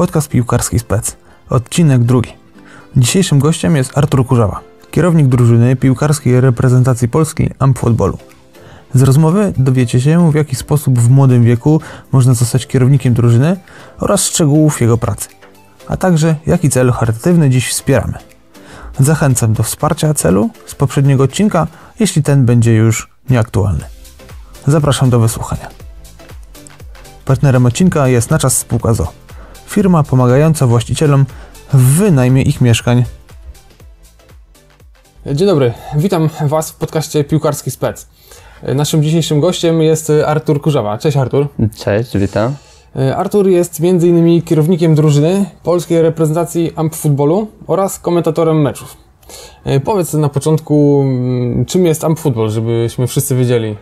Podcast piłkarski spec. Odcinek drugi. Dzisiejszym gościem jest Artur Kurzawa, kierownik drużyny piłkarskiej reprezentacji Polski AMP Footballu. Z rozmowy dowiecie się, w jaki sposób w młodym wieku można zostać kierownikiem drużyny oraz szczegółów jego pracy, a także jaki cel charytatywny dziś wspieramy. Zachęcam do wsparcia celu z poprzedniego odcinka, jeśli ten będzie już nieaktualny. Zapraszam do wysłuchania. Partnerem odcinka jest na czas spółka ZO, firma pomagająca właścicielom w wynajmie ich mieszkań. Dzień dobry, witam Was w podcaście Piłkarski Spec. Naszym dzisiejszym gościem jest Artur Kurzawa. Cześć Artur. Cześć, witam. Artur jest m.in. kierownikiem drużyny polskiej reprezentacji AMP Footballu oraz komentatorem meczów. Powiedz na początku, mm, czym jest AMP Football, żebyśmy wszyscy wiedzieli.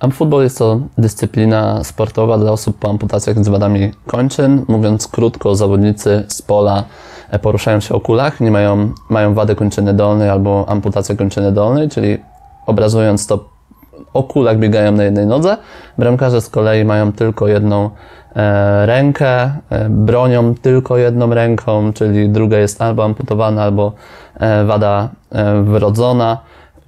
AMP Football jest to dyscyplina sportowa dla osób po amputacjach z wadami kończyn. Mówiąc krótko, zawodnicy z pola e, poruszają się o kulach, nie mają, mają wadę kończyny dolnej albo amputację kończyny dolnej, czyli obrazując to o kulach biegają na jednej nodze. Bramkarze z kolei mają tylko jedną e, rękę, e, bronią tylko jedną ręką, czyli druga jest albo amputowana, albo e, wada e, wrodzona.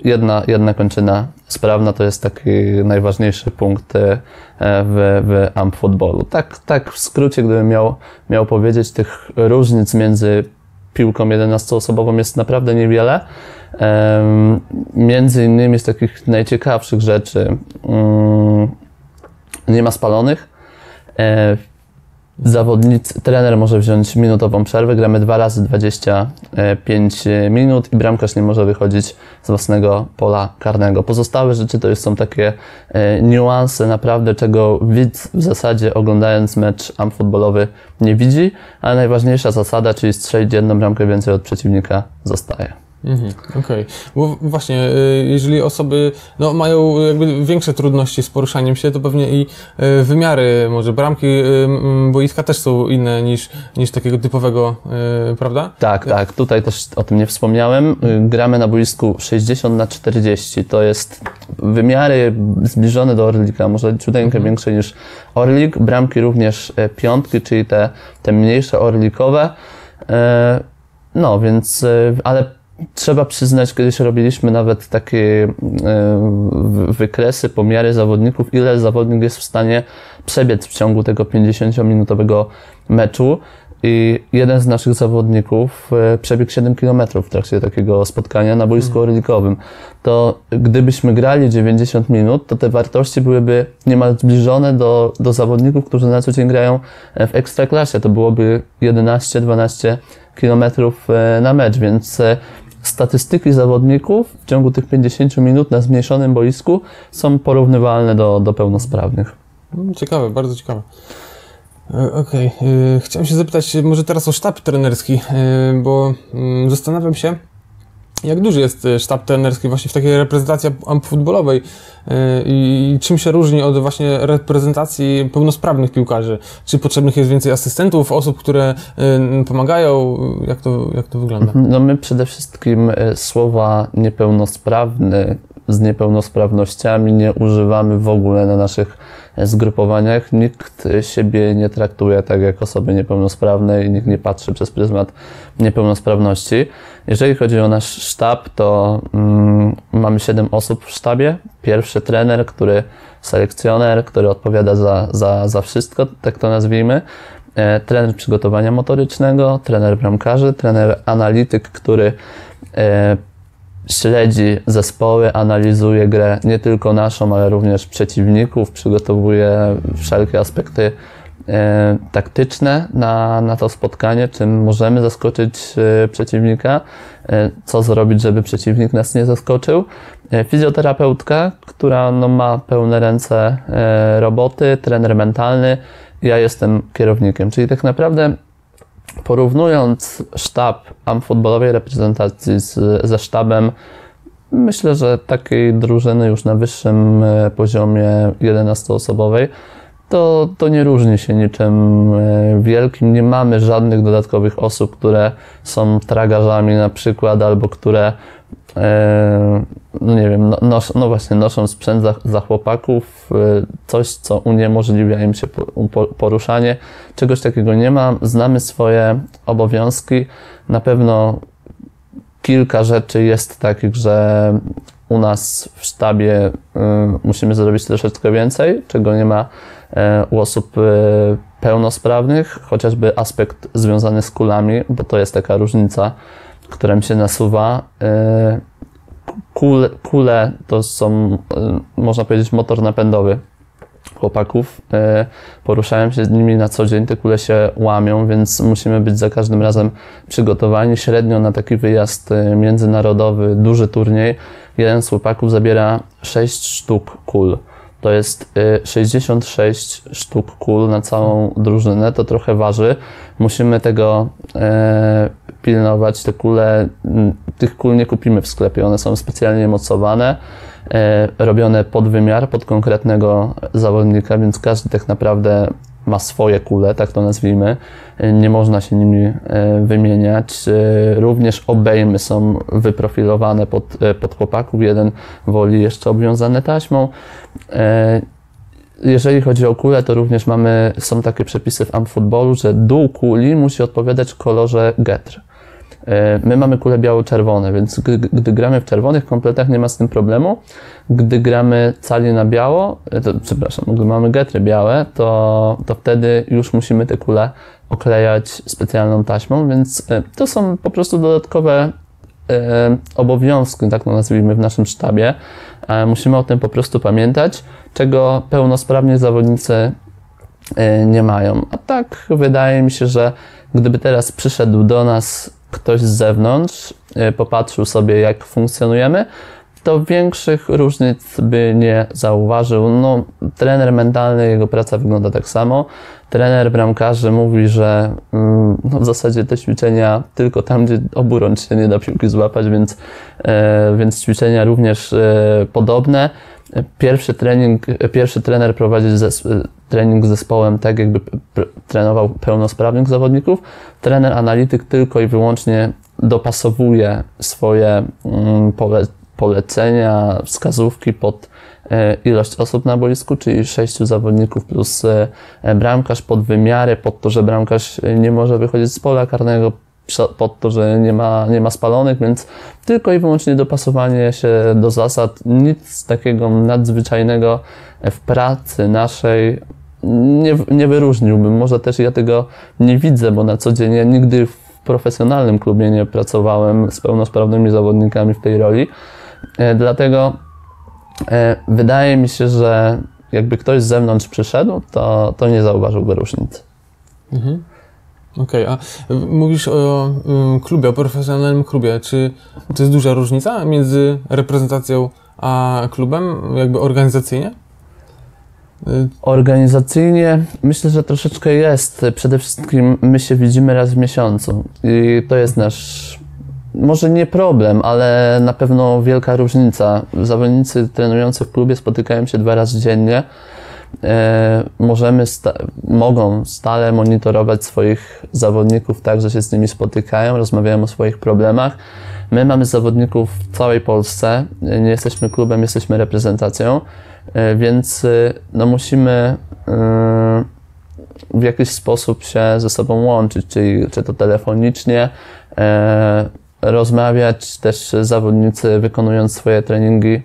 Jedna, jedna kończyna sprawna to jest taki najważniejszy punkt e, w, w AMP footballu. Tak, tak w skrócie, gdybym miał, miał powiedzieć, tych różnic między piłką 11-osobową jest naprawdę niewiele. Między innymi z takich najciekawszych rzeczy mm, nie ma spalonych. Zawodnicy, trener może wziąć minutową przerwę, gramy dwa razy 25 minut i bramkarz nie może wychodzić z własnego pola karnego. Pozostałe rzeczy to już są takie e, niuanse naprawdę, czego widz w zasadzie oglądając mecz am futbolowy nie widzi, ale najważniejsza zasada, czyli strzelić jedną bramkę więcej od przeciwnika zostaje. Mhm, Okej, bo właśnie, y, jeżeli osoby no, mają jakby większe trudności z poruszaniem się, to pewnie i y, wymiary, może bramki y, boiska też są inne niż, niż takiego typowego, prawda? Tak, tak. Tutaj też o tym nie wspomniałem. Gramy na boisku 60 na 40. To jest wymiary zbliżone do Orlika, może ciuteńkę większe niż Orlik. Bramki również e, piątki, czyli te, te mniejsze orlikowe. E, No, więc, e, ale trzeba przyznać, kiedyś robiliśmy nawet takie e, wykresy, pomiary zawodników, ile zawodnik jest w stanie przebiec w ciągu tego 50-minutowego meczu. I jeden z naszych zawodników e, przebiegł 7 km w trakcie takiego spotkania na boisku orlikowym. To gdybyśmy grali 90 minut, to te wartości byłyby niemal zbliżone do, do zawodników, którzy na co dzień grają e, w ekstraklasie. To byłoby 11-12 km na mecz, więc statystyki zawodników w ciągu tych 50 minut na zmniejszonym boisku są porównywalne do, do pełnosprawnych. Mm, Ciekawe, bardzo ciekawe. E, Okej, y, chciałem się zapytać y, może teraz o sztab trenerski, bo mm, zastanawiam się, jak duży jest y, sztab trenerski właśnie w takiej reprezentacji futbolowej y, i czym się różni od właśnie reprezentacji pełnosprawnych piłkarzy? Czy potrzebnych jest więcej asystentów, osób, które y, pomagają? Jak to, jak to wygląda? No my przede wszystkim e, słowa niepełnosprawny z niepełnosprawnościami nie używamy w ogóle na naszych e, zgrupowaniach. Nikt siebie nie traktuje tak jak osoby niepełnosprawne i nikt nie patrzy przez pryzmat niepełnosprawności. Jeżeli chodzi o nasz sztab, to mm, mamy 7 osób w sztabie. Pierwszy trener, który selekcjoner, który odpowiada za, za, za wszystko, tak to nazwijmy e, trener przygotowania motorycznego, trener bramkarzy, trener analityk, który e, śledzi zespoły, analizuje grę nie tylko naszą, ale również przeciwników, przygotowuje wszelkie aspekty e, taktyczne na, na to spotkanie, czym możemy zaskoczyć e, przeciwnika, e, co zrobić, żeby przeciwnik nas nie zaskoczył. Fizjoterapeutka, która no, ma pełne ręce roboty, trener mentalny, ja jestem kierownikiem, czyli tak naprawdę porównując sztab amfutbolowej reprezentacji z, ze sztabem, myślę, że takiej drużyny już na wyższym e, poziomie 11-osobowej, to, to nie różni się niczym e, wielkim. Nie mamy żadnych dodatkowych osób, które są tragarzami na przykład, albo które no nie wiem, no, no właśnie, noszą sprzęt za, za chłopaków, e, coś, co uniemożliwia im się po- poruszanie. Czegoś takiego nie ma. Znamy swoje obowiązki. Na pewno kilka rzeczy jest takich, że u nas w sztabie y, musimy zrobić troszeczkę więcej, czego nie ma e, u osób pełnosprawnych, chociażby aspekt związany z kulami, bo to jest taka różnica, która mi się nasuwa. Y, Kule, kule to są, y, można powiedzieć, motor napędowy chłopaków. E, Poruszałem się z nimi na co dzień, te kule się łamią, więc musimy być za każdym razem przygotowani. Średnio na taki wyjazd e, międzynarodowy, duży turniej, jeden z chłopaków zabiera 6 sztuk kul. To jest e, 66 sztuk kul na całą drużynę, to trochę waży. Musimy tego e, pilnować. Te kule, m, tych kul nie kupimy w sklepie, one są specjalnie mocowane e, robione pod wymiar, pod konkretnego zawodnika, więc każdy tak naprawdę ma swoje kule, tak to nazwijmy. E, Nie można się nimi e, wymieniać. Również obejmy są wyprofilowane pod, pod chłopaków. Jeden woli jeszcze obwiązane taśmą. Jeżeli chodzi o kulę, to również mamy, są takie przepisy w amfootballu, że dół kuli musi odpowiadać kolorze getr. E, My mamy kule biało-czerwone, więc gdy, gdy gramy w czerwonych kompletach nie ma z tym problemu. Gdy gramy cali na biało, e, to, przepraszam, gdy mamy getry białe, to, to wtedy już musimy te kule oklejać specjalną taśmą, więc e, to są po prostu dodatkowe obowiązki, tak to nazwijmy w naszym sztabie. Musimy o tym po prostu pamiętać, czego pełnosprawni zawodnicy nie mają. A tak wydaje mi się, że gdyby teraz przyszedł do nas ktoś z zewnątrz, e, popatrzył sobie, jak funkcjonujemy, to większych różnic by nie zauważył. No, trener mentalny, jego praca wygląda tak samo. Trener bramkarzy mówi, że mm, no, w zasadzie te ćwiczenia tylko tam, gdzie oburącz się nie da piłki złapać, więc, e, więc ćwiczenia również e, podobne. Pierwszy trening, pierwszy trener prowadzi zes, trening z zespołem tak, jakby trenował pełnosprawnych zawodników. Trener analityk tylko i wyłącznie dopasowuje swoje mm, pole, polecenia, wskazówki pod e, ilość osób na boisku, czyli sześciu zawodników plus e, bramkarz pod wymiary, pod to, że bramkarz nie może wychodzić z pola karnego, pod to, że nie ma, nie ma spalonych, więc tylko i wyłącznie dopasowanie się do zasad. Nic takiego nadzwyczajnego w pracy naszej nie, nie wyróżniłbym. Może też ja tego nie widzę, bo na co dzień ja nigdy w profesjonalnym klubie nie pracowałem z pełnosprawnymi zawodnikami w tej roli. E, Dlatego e, wydaje mi się, że jakby ktoś z zewnątrz przyszedł, to, to nie zauważyłby różnicy. Mhm. Okej, a y, mówisz o y, klubie, o profesjonalnym klubie. Czy to jest duża różnica między reprezentacją a klubem, jakby organizacyjnie? Y, Organizacyjnie myślę, że troszeczkę jest. Przede wszystkim my się widzimy raz w miesiącu i to jest nasz, może nie problem, ale na pewno wielka różnica. Zawodnicy trenujący w klubie spotykają się dwa razy dziennie. E, możemy, sta- mogą stale monitorować swoich zawodników tak, że się z nimi spotykają, rozmawiają o swoich problemach. My mamy zawodników w całej Polsce, nie jesteśmy klubem, jesteśmy reprezentacją, e, więc e, no musimy e, w jakiś sposób się ze sobą łączyć, czyli czy to telefonicznie, e, rozmawiać, też zawodnicy wykonując swoje treningi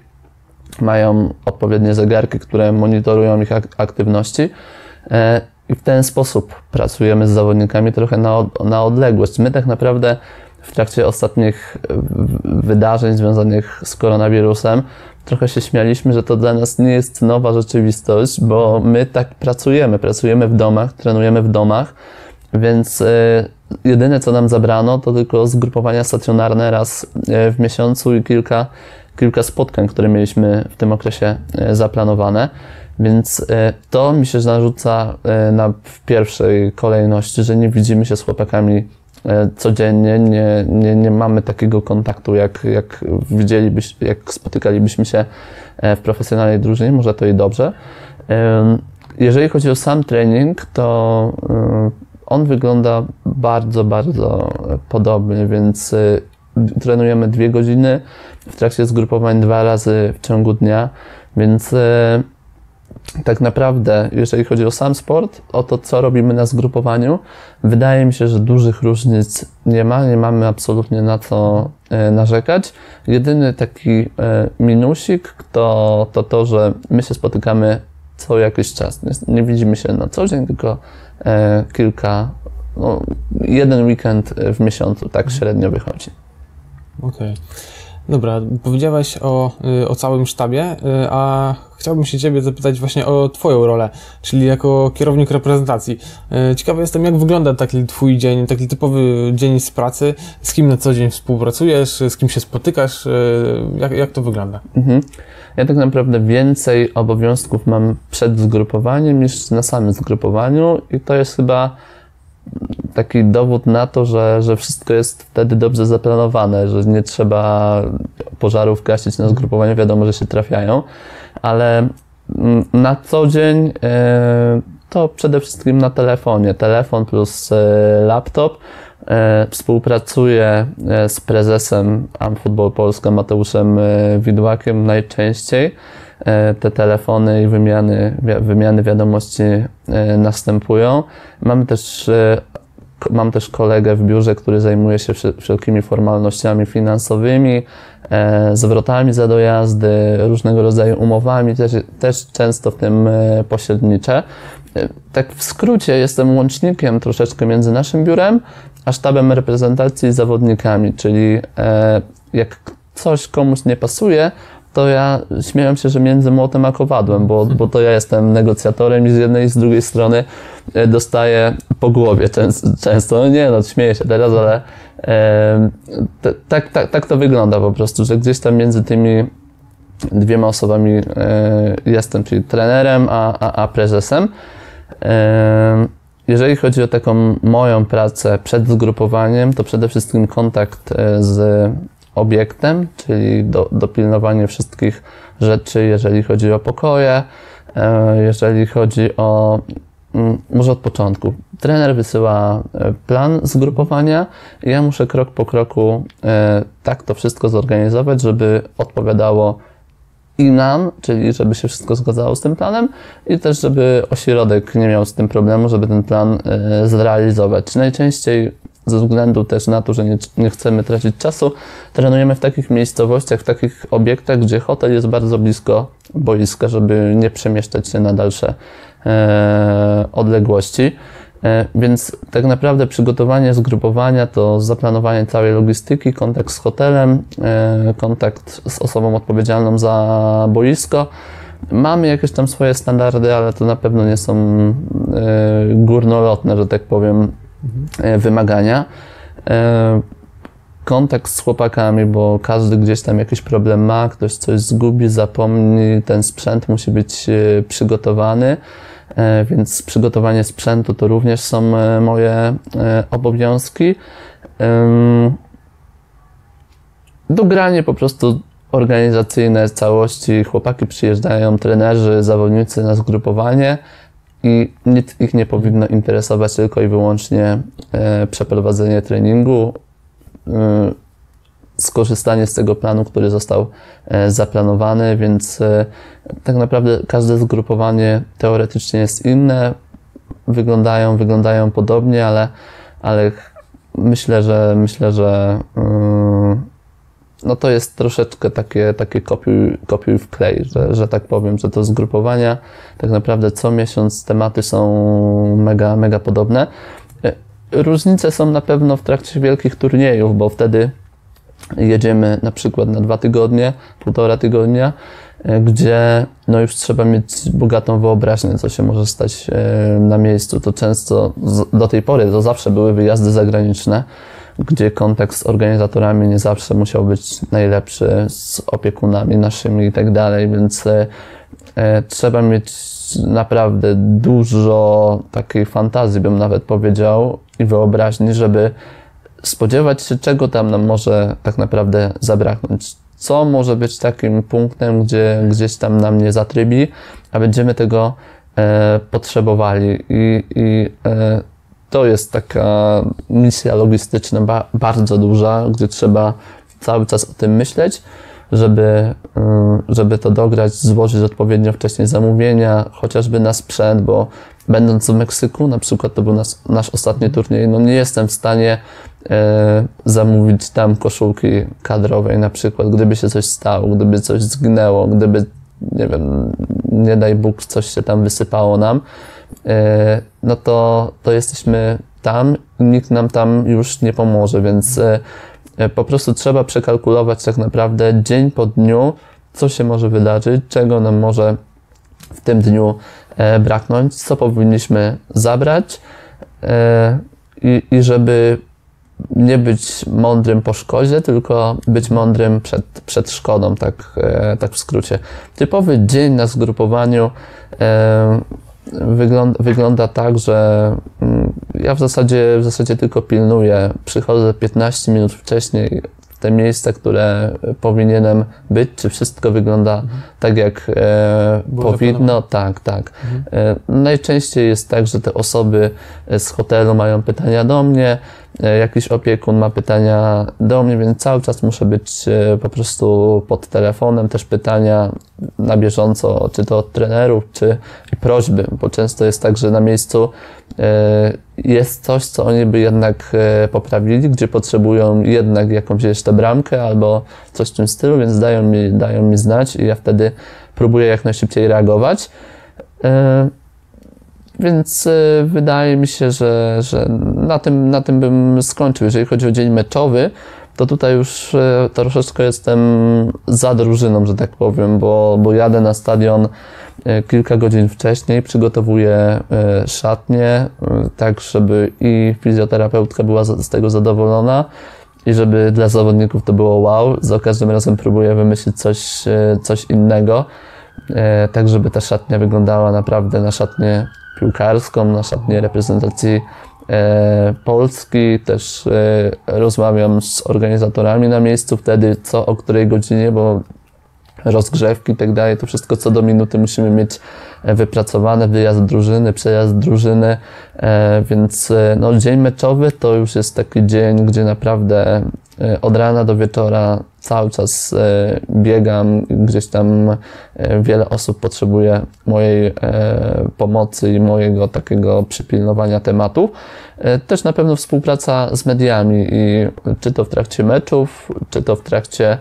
mają odpowiednie zegarki, które monitorują ich ak- aktywności e, i w ten sposób pracujemy z zawodnikami trochę na, od, na odległość. My tak naprawdę w trakcie ostatnich e, wydarzeń związanych z koronawirusem trochę się śmialiśmy, że to dla nas nie jest nowa rzeczywistość, bo my tak pracujemy. Pracujemy w domach, trenujemy w domach, więc e, jedyne co nam zabrano to tylko zgrupowania stacjonarne raz w miesiącu i kilka, kilka spotkań, które mieliśmy w tym okresie e, zaplanowane. Więc e, to mi się narzuca e, na, w pierwszej kolejności, że nie widzimy się z chłopakami codziennie, nie, nie, nie mamy takiego kontaktu, jak, jak widzielibyś, jak spotykalibyśmy się w profesjonalnej drużynie, może to i dobrze. Jeżeli chodzi o sam trening, to on wygląda bardzo, bardzo podobnie, więc trenujemy dwie godziny. W trakcie zgrupowań dwa razy w ciągu dnia, więc e, tak naprawdę, jeżeli chodzi o sam sport, o to, co robimy na zgrupowaniu, wydaje mi się, że dużych różnic nie ma, nie mamy absolutnie na co e, narzekać. Jedyny taki e, minusik to, to to, że my się spotykamy co jakiś czas. Nie, widzimy się na co dzień, tylko kilka, no, jeden weekend w miesiącu, tak średnio wychodzi. Okej. Dobra, powiedziałeś o, y, o całym sztabie, y, a chciałbym się Ciebie zapytać właśnie o Twoją rolę, czyli jako kierownik reprezentacji. Y, Ciekawy jestem, jak wygląda taki Twój dzień, taki typowy dzień z pracy, z kim na co dzień współpracujesz, z kim się spotykasz, jak, jak to wygląda? Mhm. Ja tak naprawdę więcej obowiązków mam przed zgrupowaniem niż na samym zgrupowaniu i to jest chyba taki dowód na to, że, że wszystko jest wtedy dobrze zaplanowane, że nie trzeba pożarów gasić na zgrupowaniu, wiadomo, że się trafiają, ale mm, na co dzień e, to przede wszystkim na telefonie. Telefon plus e, laptop. E, Współpracuję z prezesem Amfootball Polska Mateuszem Widłakiem najczęściej. E, Te telefony i wymiany, wymiany wiadomości e, następują. Mamy też, e, mam też kolegę w biurze, który zajmuje się wsze- wszelkimi formalnościami finansowymi, zwrotami za dojazdy, różnego rodzaju umowami, też, też często w tym e, pośredniczę. E, Tak w skrócie jestem łącznikiem troszeczkę między naszym biurem, a sztabem reprezentacji i zawodnikami, czyli jak coś komuś nie pasuje, to ja śmieję się, że między młotem a kowadłem, bo, bo to ja jestem negocjatorem i z jednej i z drugiej strony e, dostaję po głowie często. często. No nie no, śmieję się teraz, ale e, t- tak, tak, tak to wygląda po prostu, że gdzieś tam między tymi dwiema osobami e, jestem, czyli trenerem, a, a, a prezesem. E, Jeżeli chodzi o taką moją pracę przed zgrupowaniem, to przede wszystkim kontakt e, z obiektem, czyli do, dopilnowanie wszystkich rzeczy, jeżeli chodzi o pokoje, e, jeżeli chodzi o mm, może od początku. Trener wysyła e, plan zgrupowania i ja muszę krok po kroku e, tak to wszystko zorganizować, żeby odpowiadało i nam, czyli żeby się wszystko zgadzało z tym planem i też żeby ośrodek nie miał z tym problemu, żeby ten plan zrealizować. Najczęściej ze względu też na to, że nie, nie chcemy tracić czasu, trenujemy w takich miejscowościach, w takich obiektach, gdzie hotel jest bardzo blisko boiska, żeby nie przemieszczać się na dalsze e, odległości. E, Więc tak naprawdę przygotowanie zgrupowania to zaplanowanie całej logistyki, kontakt z hotelem, e, kontakt z osobą odpowiedzialną za boisko. Mamy jakieś tam swoje standardy, ale to na pewno nie są e, górnolotne, że tak powiem, e, wymagania. E, Kontakt z chłopakami, bo każdy gdzieś tam jakiś problem ma, ktoś coś zgubi, zapomni, ten sprzęt musi być e, przygotowany. Więc przygotowanie sprzętu to również są moje obowiązki. Dogranie po prostu organizacyjne całości. Chłopaki przyjeżdżają, trenerzy, zawodnicy na zgrupowanie i nic ich nie powinno interesować tylko i wyłącznie e, przeprowadzenie treningu, y, skorzystanie z tego planu, który został e, zaplanowany, więc e, tak naprawdę każde zgrupowanie teoretycznie jest inne, wyglądają, wyglądają podobnie, ale, ale myślę, że myślę, że yy, no to jest troszeczkę takie, takie kopiuj, kopiuj w klej, że, że tak powiem, że to zgrupowania tak naprawdę co miesiąc tematy są mega, mega podobne. E, Różnice są na pewno w trakcie wielkich turniejów, bo wtedy jedziemy na przykład na dwa tygodnie, półtora tygodnia, e, gdzie no już trzeba mieć bogatą wyobraźnię, co się może stać e, na miejscu. To często do tej pory to zawsze były wyjazdy zagraniczne, gdzie kontakt z organizatorami nie zawsze musiał być najlepszy, z opiekunami naszymi i tak dalej, więc e, trzeba mieć naprawdę dużo takiej fantazji, bym nawet powiedział, i wyobraźni, żeby spodziewać się, czego tam nam może tak naprawdę zabraknąć. Co może być takim punktem, gdzie gdzieś tam nam nie zatrybi, a będziemy tego e, potrzebowali. I, i e, to jest taka misja logistyczna ba, bardzo duża, gdzie trzeba cały czas o tym myśleć. żeby, żeby to dograć, złożyć odpowiednio wcześniej zamówienia, chociażby na sprzęt, bo będąc w Meksyku, na przykład to był nas, nasz ostatni turniej, no nie jestem w stanie e, zamówić tam koszulki kadrowej na przykład, gdyby się coś stało, gdyby coś zginęło, gdyby, nie wiem, nie daj Bóg, coś się tam wysypało nam, no to, to jesteśmy tam i nikt nam tam już nie pomoże, więc e, e po prostu trzeba przekalkulować tak naprawdę dzień po dniu, co się może wydarzyć, czego nam może w tym dniu E, braknąć, co powinniśmy zabrać e, i, i żeby nie być mądrym po szkodzie, tylko być mądrym przed, przed szkodą, tak, e, tak w skrócie. Typowy dzień na zgrupowaniu wygląda, wygląda tak, że mm, ja w zasadzie, w zasadzie tylko pilnuję. Przychodzę 15 minut wcześniej, te miejsca, które powinienem być, czy wszystko wygląda mhm. tak, jak e, powinno. Tak, tak. Mhm. E, najczęściej jest tak, że te osoby z hotelu mają pytania do mnie, e, jakiś opiekun ma pytania do mnie, więc cały czas muszę być e, po prostu pod telefonem, też pytania na bieżąco, czy to od trenerów, czy prośby, bo często jest tak, że na miejscu e, jest coś, co oni by jednak e, poprawili, gdzie potrzebują jednak jakąś jeszcze bramkę albo coś w tym stylu, więc dają mi, dają mi znać i ja wtedy próbuję jak najszybciej reagować. Więc wydaje mi się, że, że na, tym, na tym bym skończył. Jeżeli chodzi o dzień meczowy, to tutaj już e, troszeczkę jestem za drużyną, że tak powiem, bo, bo jadę na stadion e, kilka godzin wcześniej, przygotowuję szatnię, tak żeby i fizjoterapeutka była z tego zadowolona i żeby dla zawodników to było wow. Za każdym razem próbuję wymyślić coś, coś innego, tak żeby ta szatnia wyglądała naprawdę na szatnię piłkarską, na szatnię reprezentacji E, Polski, też e, rozmawiam z organizatorami na miejscu wtedy, co o której godzinie, bo rozgrzewki i tak dalej, to wszystko co do minuty musimy mieć e, wypracowane, wyjazd drużyny, przejazd drużyny, więc no, dzień meczowy to już jest taki dzień, gdzie naprawdę od rana do wieczora cały czas e, biegam, gdzieś tam e, wiele osób potrzebuje mojej e, pomocy i mojego takiego przypilnowania tematu. Też na pewno współpraca z mediami i czy to w trakcie meczów, czy to w trakcie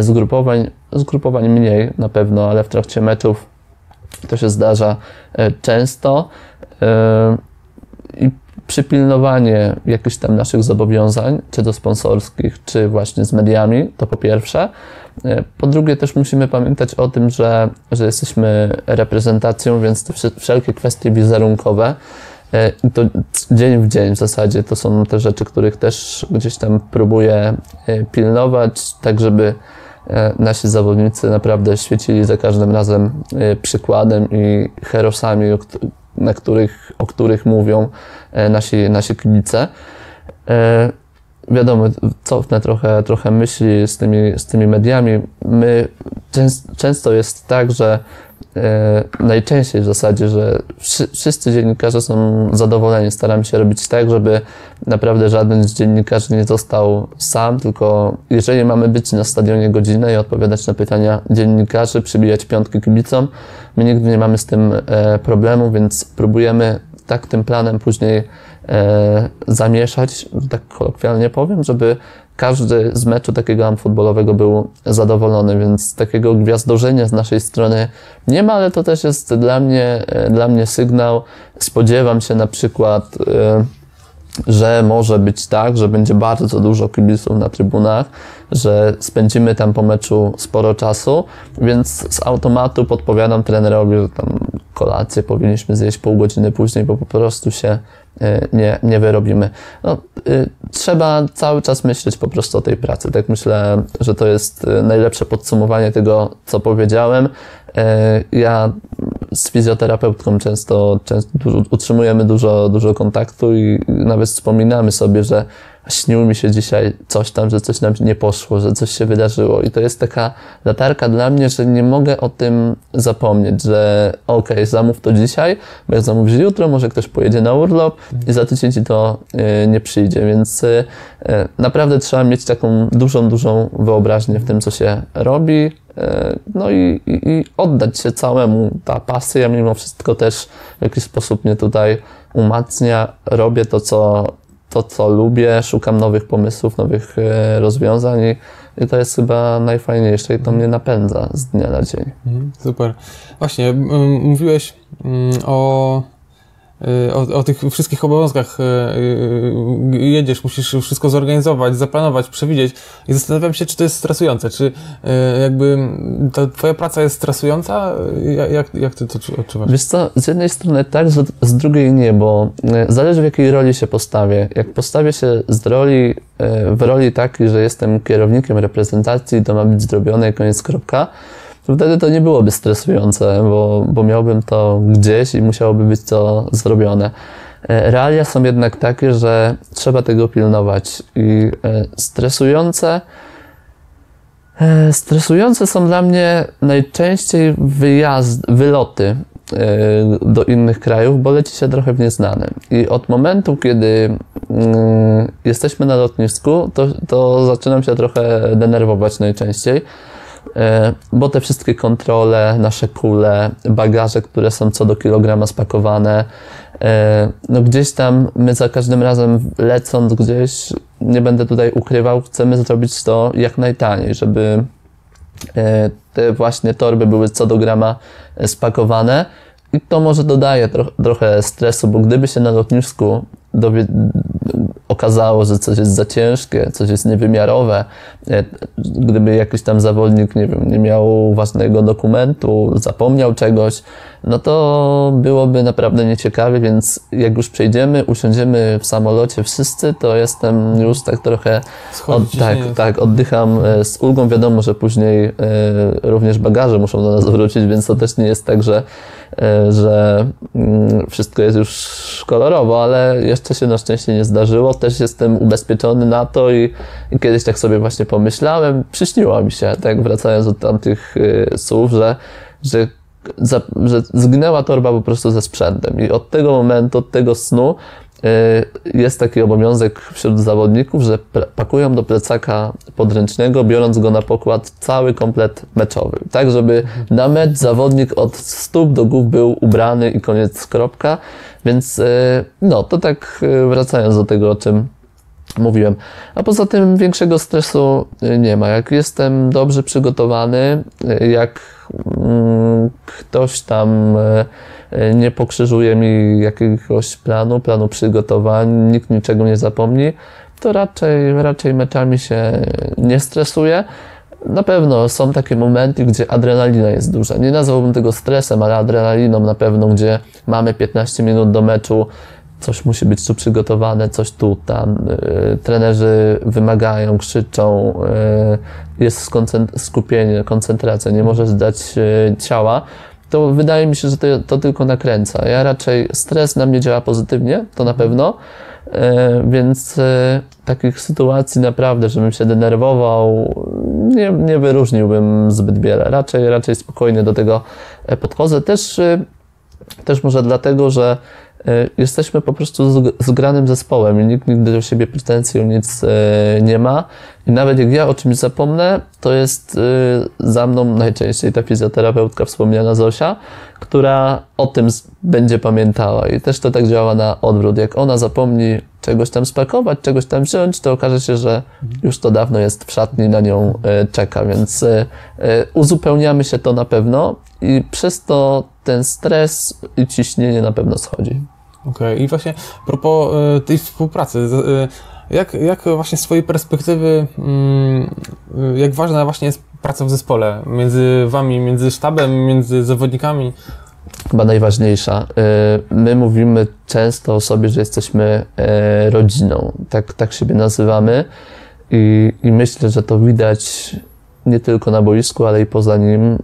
zgrupowań, zgrupowań mniej na pewno, ale w trakcie meczów to się zdarza często. I przypilnowanie jakichś tam naszych zobowiązań, czy to sponsorskich, czy właśnie z mediami, to po pierwsze. E, po drugie, też musimy pamiętać o tym, że, że jesteśmy reprezentacją, więc te wszelkie kwestie wizerunkowe, e, i to dzień w dzień w zasadzie to są te rzeczy, których też gdzieś tam próbuję e, pilnować, tak żeby nasi zawodnicy naprawdę świecili za każdym razem przykładem i herosami, na których, o których mówią e, nasi, nasi kibice. E, wiadomo, cofnę trochę, trochę myśli z tymi, z tymi mediami. My, często jest tak, że najczęściej w zasadzie, że wszyscy dziennikarze są zadowoleni. Staramy się robić tak, żeby naprawdę żaden z dziennikarzy nie został sam, tylko jeżeli mamy być na stadionie godzinę i odpowiadać na pytania dziennikarzy, przybijać piątki kibicom, my nigdy nie mamy z tym e, problemu, więc próbujemy tak tym planem później e, zamieszać, tak kolokwialnie powiem, żeby każdy z meczu takiego futbolowego był zadowolony, więc takiego gwiazdorzenia z naszej strony nie ma, ale to też jest dla mnie, e, dla mnie sygnał. Spodziewam się na przykład, e, że może być tak, że będzie bardzo dużo kibiców na trybunach, że spędzimy tam po meczu sporo czasu, więc z automatu podpowiadam trenerowi, że tam kolację powinniśmy zjeść pół godziny później, bo po prostu się nie, nie wyrobimy. No, y, trzeba cały czas myśleć po prostu o tej pracy. Tak myślę, że to jest e, najlepsze podsumowanie tego, co powiedziałem. E, ja z fizjoterapeutką często, często utrzymujemy dużo, dużo kontaktu i nawet wspominamy sobie, że śniło mi się dzisiaj coś tam, że coś nam nie poszło, że coś się wydarzyło. I to jest taka latarka dla mnie, że nie mogę o tym zapomnieć, że okej, okay, zamów to dzisiaj, bo jak zamówisz jutro, może ktoś pojedzie na urlop i za tydzień ci to y, nie przyjdzie. Więc y, naprawdę trzeba mieć taką dużą, dużą wyobraźnię w tym, co się robi. Y, no i, i, i oddać się całemu. Ta pasja mimo wszystko też w jakiś sposób mnie tutaj umacnia. Robię to, co to, co lubię, szukam nowych pomysłów, nowych e, rozwiązań i, i to jest chyba najfajniejsze i to mnie napędza z dnia na dzień. Mhm, super. Właśnie, mówiłeś o Y, o, o, tych wszystkich obowiązkach y, y, jedziesz, musisz wszystko zorganizować, zaplanować, przewidzieć i zastanawiam się, czy to jest stresujące, czy jakby ta twoja praca jest stresująca? Jak, jak ty to odczuwasz? Wiesz co, z jednej strony tak, z, z drugiej nie, bo zależy w jakiej roli się postawię. Jak postawię się z roli, w roli takiej, że jestem kierownikiem reprezentacji, to ma być zrobione koniec kropka, wtedy to nie byłoby stresujące, bo, bo miałbym to gdzieś i musiałoby być to zrobione. E, realia są jednak takie, że trzeba tego pilnować i e, stresujące e, Stresujące są dla mnie najczęściej wyjazd, wyloty do innych krajów, bo leci się trochę w nieznane. I od momentu, kiedy mm, jesteśmy na lotnisku, to, to zaczynam się trochę denerwować najczęściej, bo te wszystkie kontrole, nasze kule, bagaże, które są co do kilograma spakowane, e, no gdzieś tam my za każdym razem lecąc gdzieś, nie będę tutaj ukrywał, chcemy zrobić to jak najtaniej, żeby e, te właśnie torby były co do grama spakowane. I to może dodaje tro trochę stresu, bo gdyby się na lotnisku okazało, że coś jest za ciężkie, coś jest niewymiarowe, e, gdyby jakiś tam zawodnik, nie wiem, nie miał własnego dokumentu, zapomniał czegoś, no to byłoby naprawdę nieciekawie, więc jak już przejdziemy, usiądziemy w samolocie wszyscy, to jestem już tak trochę, od, tak, tak, oddycham e, z ulgą. Wiadomo, że później e, również bagaże muszą do nas wrócić, więc to też nie jest tak, że E, że mm, wszystko jest już kolorowo, ale jeszcze się na szczęście nie zdarzyło. Też jestem ubezpieczony na to i, i kiedyś tak sobie właśnie pomyślałem, przyśniło mi się, tak wracając od tamtych słów, że, że za, że zginęła torba po prostu ze sprzętem. I od tego momentu, od tego snu Y, jest taki obowiązek wśród zawodników, że pakują do plecaka podręcznego, biorąc go na pokład cały komplet meczowy. Tak, żeby na mecz zawodnik od stóp do głów był ubrany i koniec kropka. Więc y, no, to tak y, wracając do tego, o czym mówiłem. A poza tym większego stresu nie ma. Jak jestem dobrze przygotowany, jak mm, ktoś tam E, nie pokrzyżuje mi jakiegoś planu, planu przygotowań, nikt niczego nie zapomni, to raczej, raczej meczami się nie stresuje. Na pewno są takie momenty, gdzie adrenalina jest duża. Nie nazwałbym tego stresem, ale adrenaliną na pewno, gdzie mamy 15 minut do meczu, coś musi być tu przygotowane, coś tu, tam. Yy, trenerzy wymagają, krzyczą, yy, jest skupienie, koncentracja, nie możesz dać yy, ciała to wydaje mi się, że to, to tylko nakręca. Ja raczej stres na mnie działa pozytywnie, to na pewno, więc takich sytuacji naprawdę, żebym się denerwował, nie, nie wyróżniłbym zbyt wiele. Raczej, raczej spokojnie do tego e, podchodzę. Też, też może dlatego, że jesteśmy po prostu zgranym zespołem nikt nigdy do siebie pretensji nic e, nie ma. I nawet jak ja o czymś zapomnę, to jest e, za mną najczęściej ta fizjoterapeutka wspomniana Zosia, która o tym będzie pamiętała. I też to tak działa na odwrót. Jak ona zapomni czegoś tam spakować, czegoś tam wziąć, to okaże się, że już to dawno jest w szatni, na nią czeka. Więc uzupełniamy się to na pewno i przez to ten stres i ciśnienie na pewno schodzi. Okej, okay. i właśnie a propos y, tej współpracy, y, jak, jak właśnie z swojej perspektywy, mm, y, jak ważna właśnie jest praca w zespole między wami, między sztabem, między zawodnikami? Chyba najważniejsza. My mówimy często o sobie, że jesteśmy rodziną. Tak, tak siebie nazywamy i, i myślę, że to widać nie tylko na boisku, ale i poza nim.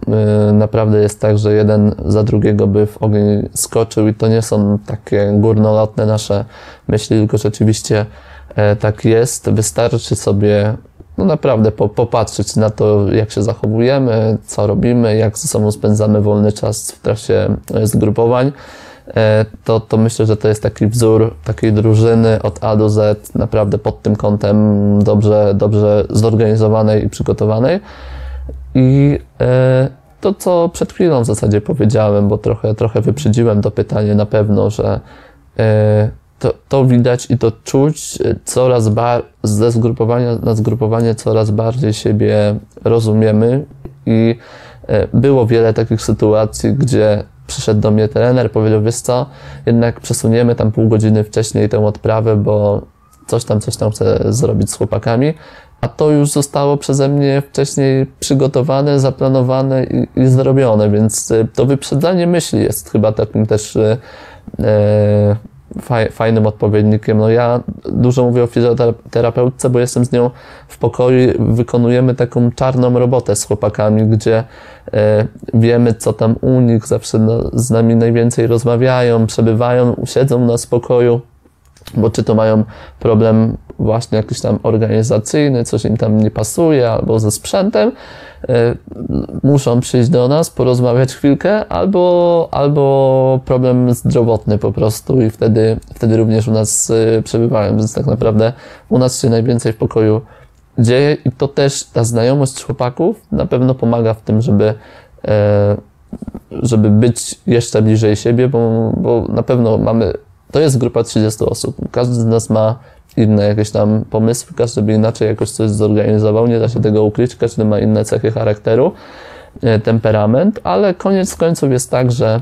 Y, naprawdę jest tak, że jeden za drugiego by w ogień skoczył i to nie są takie górnolotne nasze myśli, tylko rzeczywiście e, tak jest. Wystarczy sobie no naprawdę po, popatrzeć na to, jak się zachowujemy, co robimy, jak ze sobą spędzamy wolny czas w trakcie e, zgrupowań. E, to, to myślę, że to jest taki wzór takiej drużyny od A do Z, naprawdę pod tym kątem dobrze, dobrze zorganizowanej i przygotowanej. I e, to, co przed chwilą w zasadzie powiedziałem, bo trochę, trochę wyprzedziłem to pytanie na pewno, że e, to, to widać i to czuć coraz bardziej, ze zgrupowania na zgrupowanie coraz bardziej siebie rozumiemy i było wiele takich sytuacji, gdzie przyszedł do mnie trener, powiedział, wiesz co, jednak przesuniemy tam pół godziny wcześniej tę odprawę, bo coś tam, coś tam chcę zrobić z chłopakami, a to już zostało przeze mnie wcześniej przygotowane, zaplanowane i, i zrobione, więc y, to wyprzedzanie myśli jest chyba takim też e, fajnym odpowiednikiem. No ja dużo mówię o fizjoterapeutce, bo jestem z nią w pokoju, wykonujemy taką czarną robotę z chłopakami, gdzie e, wiemy, co tam u nich, zawsze no, z nami najwięcej rozmawiają, przebywają, siedzą na spokoju, bo czy to mają problem właśnie jakiś tam organizacyjny, coś im tam nie pasuje, albo ze sprzętem, e, muszą przyjść do nas, porozmawiać chwilkę, albo, albo problem zdrowotny po prostu i wtedy, wtedy również u nas e, przebywają, więc tak naprawdę u nas się najwięcej w pokoju dzieje i to też ta znajomość chłopaków na pewno pomaga w tym, żeby e, żeby być jeszcze bliżej siebie, bo, bo na pewno mamy, to jest grupa 30 osób. Każdy z nas ma inne jakieś tam pomysły, każdy by inaczej jakoś coś zorganizował, nie da się tego ukryć, każdy ma inne cechy charakteru, e, temperament, ale koniec końców jest tak, że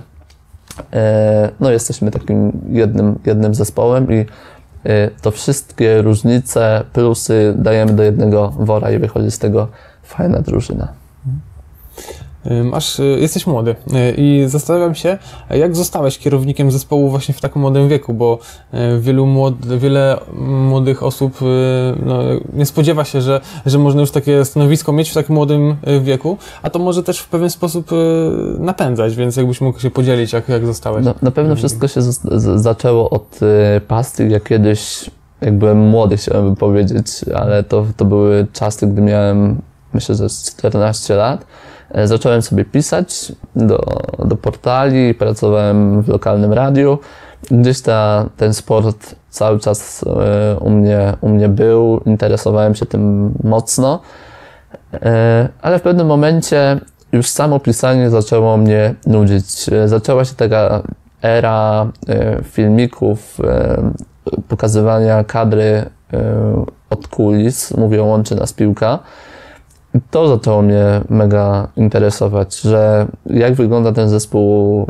e, no, jesteśmy takim jednym, jednym zespołem i e, to wszystkie różnice, plusy dajemy do jednego wora i wychodzi z tego fajna drużyna. Masz, y, jesteś młody. Y, i zastanawiam się, jak zostałeś kierownikiem zespołu właśnie w takim młodym wieku, bo y, wielu młody, wiele młodych osób no, nie spodziewa się, że, że można już takie stanowisko mieć w takim młodym wieku, a to może też w pewien sposób napędzać, więc jakbyś mógł się podzielić, jak, jak zostałeś. No, na pewno wszystko się z, z, zaczęło od pasty, jak kiedyś, jak byłem młody, chciałem powiedzieć, ale to, to były czasy, gdy miałem, myślę, że 14 lat zacząłem sobie pisać do, do portali, pracowałem w lokalnym radiu. Gdzieś ta, ten sport cały czas e, u mnie, u mnie był, interesowałem się tym mocno, e, ale w pewnym momencie już samo pisanie zaczęło mnie nudzić. Zaczęła się taka era filmików, pokazywania kadry od kulis, mówię, łączy nas piłka to zaczęło mnie mega interesować, że jak wygląda ten zespół,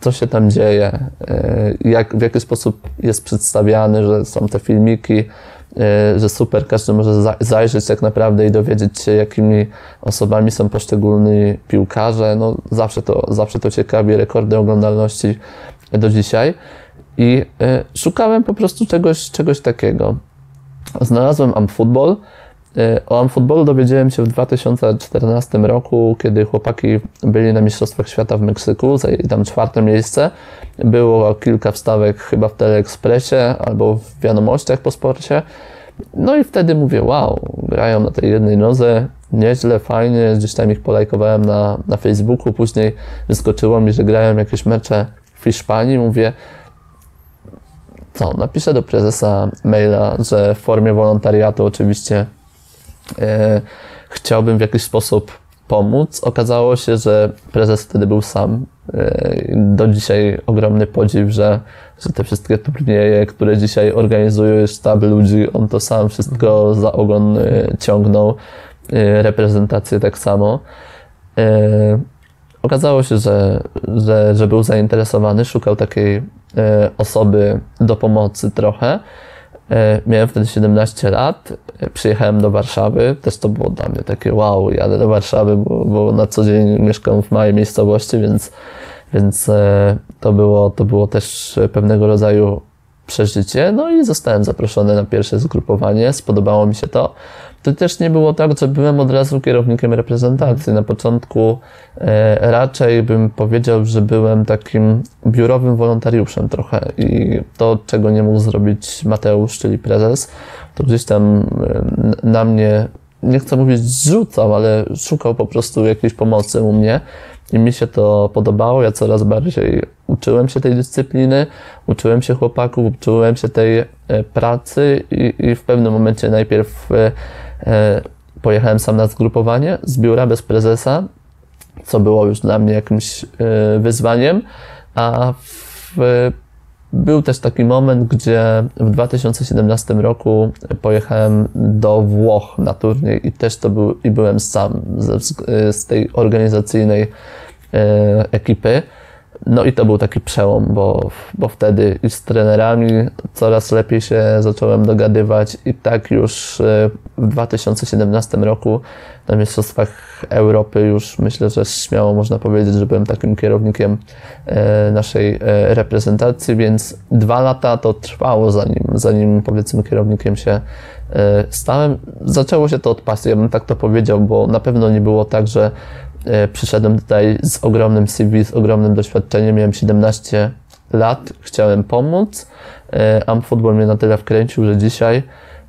co się tam dzieje, e, jak, w jaki sposób jest przedstawiany, że są te filmiki, e, że super, każdy może zajrzeć tak naprawdę i dowiedzieć się, jakimi osobami są poszczególni piłkarze. No, zawsze, to, zawsze to ciekawi, rekordy oglądalności do dzisiaj. I e, szukałem po prostu czegoś, czegoś takiego. Znalazłem AmFootball, E, o amfutbolu dowiedziałem się w 2014 roku, kiedy chłopaki byli na Mistrzostwach Świata w Meksyku, zajęli tam czwarte miejsce. Było kilka wstawek chyba w Teleekspresie albo w wiadomościach po sporcie. No i wtedy mówię, wow, grają na tej jednej nodze, nieźle, fajnie, gdzieś tam ich polajkowałem na, na Facebooku, później wyskoczyło mi, że grają jakieś mecze w Hiszpanii, mówię, co, napiszę do prezesa maila, że w formie wolontariatu oczywiście e, chciałbym w jakiś sposób pomóc. Okazało się, że prezes wtedy był sam. E, do dzisiaj ogromny podziw, że, że te wszystkie turnieje, które dzisiaj organizuje sztab ludzi, on to sam wszystko za ogon e, ciągnął. E, reprezentację tak samo. E, okazało się, że, że, że był zainteresowany, szukał takiej e, osoby do pomocy trochę. E, miałem wtedy 17 lat, e, przyjechałem do Warszawy, też to było dla mnie takie wow, jadę do Warszawy, bo, bo na co dzień mieszkam w małej miejscowości, więc, więc e, to, było, to było też pewnego rodzaju przeżycie. No i zostałem zaproszony na pierwsze zgrupowanie, spodobało mi się to. To też nie było tak, że byłem od razu kierownikiem reprezentacji. Na początku e, raczej bym powiedział, że byłem takim biurowym wolontariuszem trochę i to, czego nie mógł zrobić Mateusz, czyli prezes, to gdzieś tam e, na mnie, nie chcę mówić zrzucał, ale szukał po prostu jakiejś pomocy u mnie. I mi się to podobało. Ja coraz bardziej uczyłem się tej dyscypliny, uczyłem się chłopaków, uczyłem się tej e, pracy i, i w pewnym momencie najpierw e, e, pojechałem sam na zgrupowanie z biura bez prezesa, co było już dla mnie jakimś wyzwaniem, a w, był też taki moment, gdzie w 2017 roku pojechałem do Włoch na turniej i też to był, i byłem sam z, z tej organizacyjnej e, ekipy. No i to był taki przełom, bo, bo wtedy z trenerami coraz lepiej się zacząłem dogadywać i tak już e, w 2017 roku na Mistrzostwach Europy już myślę, że śmiało można powiedzieć, że byłem takim kierownikiem e, naszej e, reprezentacji, więc dwa lata to trwało zanim, zanim powiedzmy kierownikiem się stałem. Zaczęło się to od pasji, ja bym tak to powiedział, bo na pewno nie było tak, że przyszedłem tutaj z ogromnym CV, z ogromnym doświadczeniem. Miałem 17 lat, chciałem pomóc. E, Amfutbol mnie na tyle wkręcił, że dzisiaj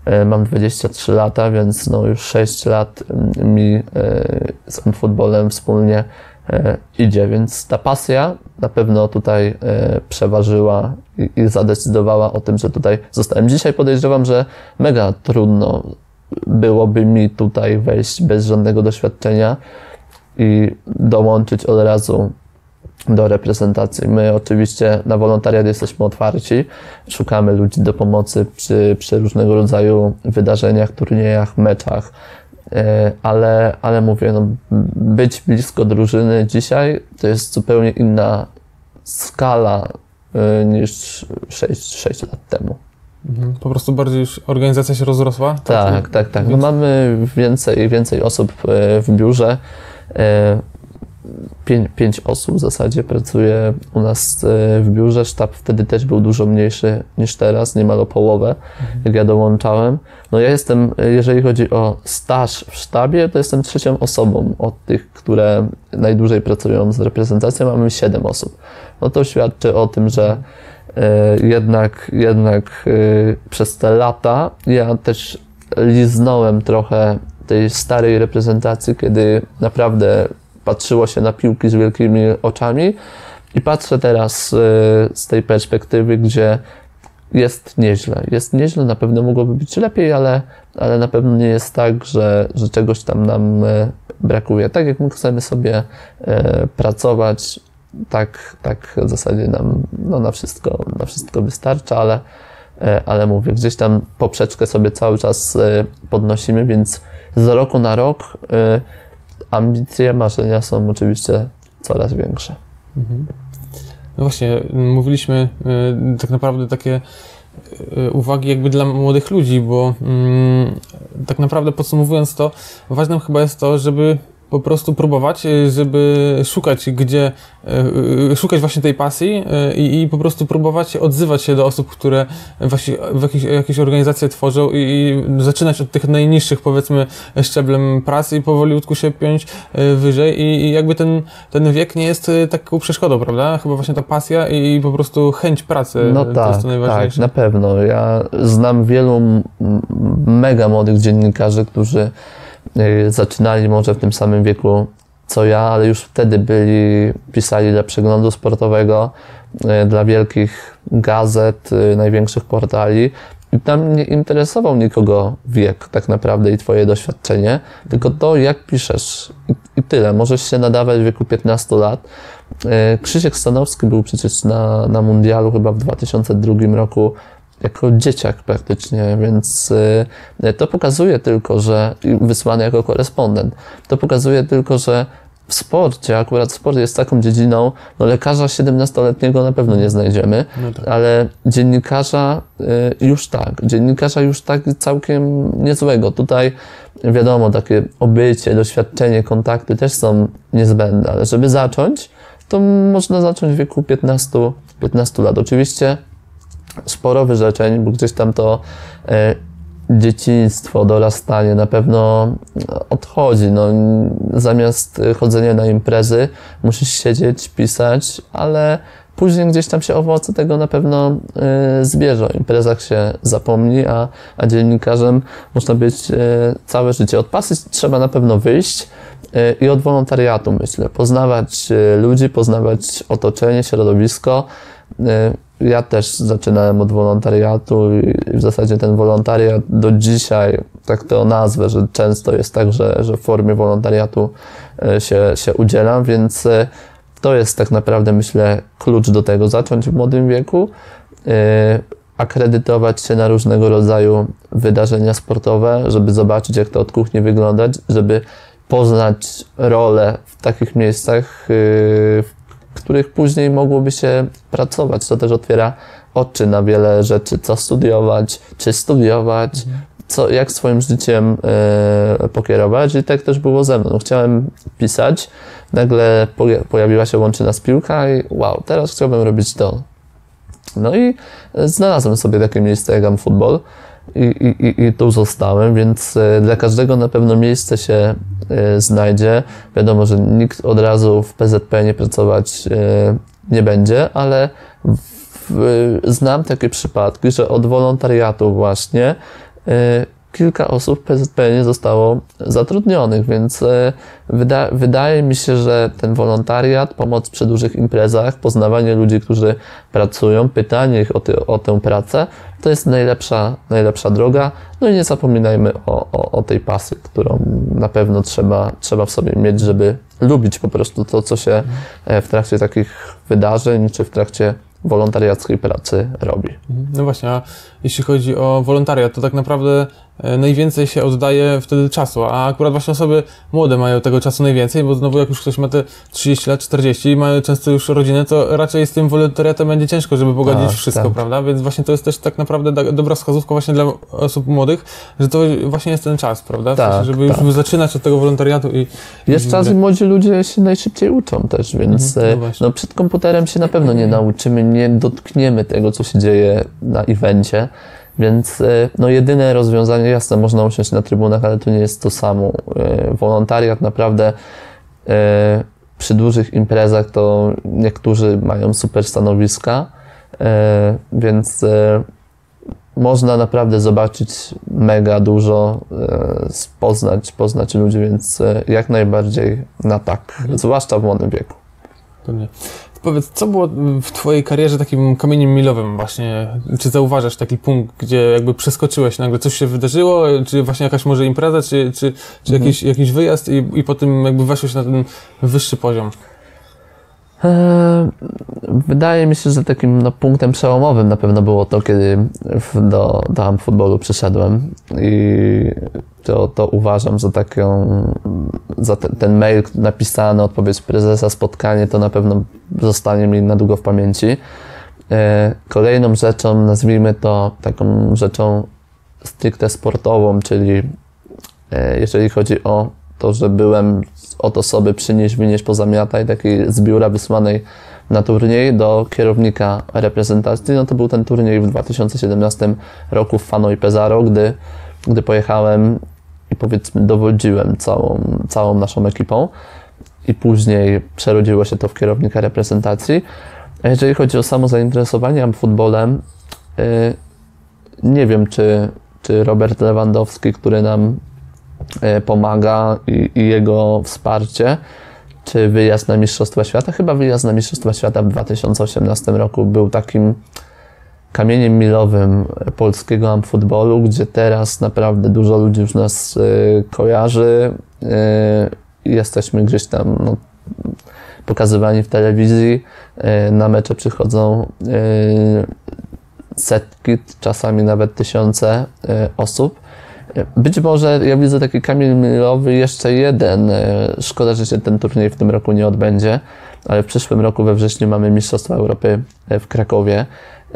e, mam 23 lata, więc no już 6 lat mm, mi z Amfutbolem wspólnie idzie, więc ta pasja na pewno tutaj przeważyła i zadecydowała o tym, że tutaj zostałem. Dzisiaj podejrzewam, że mega trudno byłoby mi tutaj wejść bez żadnego doświadczenia i dołączyć od razu do reprezentacji. My oczywiście na wolontariat jesteśmy otwarci, szukamy ludzi do pomocy przy, przy różnego rodzaju wydarzeniach, turniejach, meczach, e, ale, ale mówię, no, być blisko drużyny dzisiaj to jest zupełnie inna skala e, niż 6, 6 lat temu. Mhm. Po prostu bardziej już organizacja się rozrosła? Tak, tak, tak. tak. No mamy więcej, więcej osób e, w biurze. E, pięć, pięć osób w zasadzie pracuje u nas e, w biurze. Sztab wtedy też był dużo mniejszy niż teraz, niemal o połowę, mhm. jak ja dołączałem. No ja jestem, jeżeli chodzi o staż w sztabie, to jestem trzecią osobą od tych, które najdłużej pracują z reprezentacją. Mamy siedem osób. No to świadczy o tym, że e, jednak, jednak przez te lata ja też liznąłem trochę tej starej reprezentacji, kiedy naprawdę patrzyło się na piłki z wielkimi oczami i patrzę teraz e, z tej perspektywy, gdzie jest nieźle. Jest nieźle, na pewno mogłoby być lepiej, ale, ale na pewno nie jest tak, że, że czegoś tam nam e, brakuje. Tak jak my chcemy sobie e, pracować, tak, tak w zasadzie nam no, na, wszystko, na wszystko wystarcza, ale, ale mówię, gdzieś tam poprzeczkę sobie cały czas podnosimy, więc z roku na rok y, ambicje, marzenia są oczywiście coraz większe. Mhm. No właśnie, mówiliśmy y, tak naprawdę takie y, uwagi jakby dla młodych ludzi, bo mm, tak naprawdę podsumowując to, ważnym chyba jest to, żeby po prostu próbować, y, żeby szukać, gdzie, y, y, szukać właśnie tej pasji i, i po prostu próbować odzywać się do osób, które właśnie w jakieś, jakieś organizacje tworzą i, i, zaczynać od tych najniższych, powiedzmy, szczeblem pracy i powoliutku się piąć wyżej i, i jakby ten, ten wiek nie jest taką przeszkodą, prawda? Chyba właśnie ta pasja i, po prostu chęć pracy no to tak, jest to najważniejsze. Tak, na pewno. Ja znam wielu mega młodych dziennikarzy, którzy zaczynali może w tym samym wieku co ja, ale już wtedy byli, pisali dla przeglądu sportowego, y, dla wielkich gazet, y, największych portali. I tam nie interesował nikogo wiek tak naprawdę i twoje doświadczenie, tylko to, jak piszesz. I, i tyle. Możesz się nadawać w wieku 15 lat. Krzysiek Stanowski był przecież na, na mundialu chyba w 2002 roku jako dzieciak praktycznie, więc y, to pokazuje tylko, że wysłany jako korespondent, to pokazuje tylko, że w sporcie, akurat sport jest taką dziedziną, no lekarza 17-letniego na pewno nie znajdziemy, no tak. ale dziennikarza y, już tak, dziennikarza już tak całkiem niezłego. Tutaj wiadomo, takie obycie, doświadczenie, kontakty też są niezbędne, ale żeby zacząć, to można zacząć w wieku 15, 15 lat. Oczywiście sporo wyrzeczeń, bo gdzieś tam to e, dzieciństwo, dorastanie na pewno odchodzi. No, zamiast chodzenia na imprezy, musisz siedzieć, pisać, ale później gdzieś tam się owoce tego na pewno y, zbierze. O imprezach się zapomni, a, a dziennikarzem można być y, całe życie. Od pasy trzeba na pewno wyjść i od wolontariatu, myślę. Poznawać ludzi, poznawać otoczenie, środowisko. Ja też zaczynałem od wolontariatu i w zasadzie ten wolontariat do dzisiaj, tak to nazwę, że często jest tak, że, że w formie wolontariatu y, się, się udzielam, więc y, to jest tak naprawdę, myślę, klucz do tego. Zacząć w młodym wieku, yy, akredytować się na różnego rodzaju wydarzenia sportowe, żeby zobaczyć, jak to od kuchni wyglądać, żeby poznać rolę w takich miejscach, w których później mogłoby się pracować. To też otwiera oczy na wiele rzeczy, co studiować, czy studiować, co, jak swoim życiem e, pokierować i tak też było ze mną. Chciałem pisać, nagle poja- pojawiła się łączyna z piłka i wow, teraz chciałbym robić to. No i znalazłem sobie takie miejsce jak Am Football i, i, i tu zostałem, więc e, dla każdego na pewno miejsce się e, znajdzie. Wiadomo, że nikt od razu w PZP nie pracować e, nie będzie, ale znam takie przypadki, że od wolontariatu właśnie kilka osób w PZP nie zostało zatrudnionych, więc wyda, wydaje mi się, że ten wolontariat, pomoc przy dużych imprezach, poznawanie ludzi, którzy pracują, pytanie ich o, ty, o tę pracę, to jest najlepsza, najlepsza droga. No i nie zapominajmy o, o, o tej pasji, którą na pewno trzeba, trzeba w sobie mieć, żeby lubić po prostu to, co się e, w trakcie takich wydarzeń czy w trakcie wolontariackiej pracy robi. No właśnie, a jeśli chodzi o wolontariat, to tak naprawdę najwięcej się oddaje wtedy czasu, a akurat właśnie osoby młode mają tego czasu najwięcej, bo znowu jak już ktoś ma te 30 lat, 40 i mają często już rodzinę, to raczej z tym wolontariatem będzie ciężko, żeby pogodzić wszystko, tak. prawda? Więc właśnie to jest też tak naprawdę da- dobra wskazówka właśnie dla osób młodych, że to właśnie jest ten czas, prawda? W Tak, sensie, żeby tak. już zaczynać od tego wolontariatu i... Jest i czas i młodzi ludzie się najszybciej uczą też, więc Mhm, no e, no przed komputerem się na pewno nie nauczymy, nie dotkniemy tego, co się dzieje na evencie, więc e, no jedyne rozwiązanie, jasne, można usiąść na trybunach, ale to nie jest to samo. E, Wolontariat naprawdę e, przy dużych imprezach to niektórzy mają super stanowiska, więc można naprawdę zobaczyć mega dużo, poznać, poznać ludzi, więc jak najbardziej na tak, zwłaszcza w młodym wieku. Pewnie. Powiedz, co było w Twojej karierze takim kamieniem milowym właśnie? Czy zauważasz taki punkt, gdzie jakby przeskoczyłeś, nagle coś się wydarzyło, czy właśnie jakaś może impreza, czy, czy, czy jakiś, jakiś wyjazd i, i potem jakby weszłeś na ten wyższy poziom? E, Wydaje mi się, że takim no, punktem przełomowym na pewno było to, kiedy w, do, do Am futbolu przyszedłem i to, to uważam za taką, za ten, ten mail napisany, odpowiedź prezesa, spotkanie, to na pewno zostanie mi na długo w pamięci. E, Kolejną rzeczą, nazwijmy to taką rzeczą stricte sportową, czyli e, jeżeli chodzi o to, że byłem od osoby przynieś, wynieś, pozamiataj, takiej z biura wysłanej na turniej do kierownika reprezentacji, no to był ten turniej w 2017 roku w Fano i Pesaro, gdy, gdy pojechałem i powiedzmy dowodziłem całą, całą naszą ekipą i później przerodziło się to w kierownika reprezentacji. A jeżeli chodzi o samo zainteresowanie futbolem, yy, nie wiem, czy, czy Robert Lewandowski, który nam pomaga i, jego wsparcie, czy wyjazd na Mistrzostwa Świata. Chyba wyjazd na Mistrzostwa Świata w 2018 roku był takim kamieniem milowym polskiego amfutbolu, gdzie teraz naprawdę dużo ludzi już nas e, kojarzy. E, jesteśmy gdzieś tam no, pokazywani w telewizji. E, na mecze przychodzą e, setki, czasami nawet tysiące e, osób. Być może ja widzę taki kamień milowy, jeszcze jeden. E, Szkoda, że się ten turniej w tym roku nie odbędzie, ale w przyszłym roku we wrześniu mamy Mistrzostwa Europy e, w Krakowie.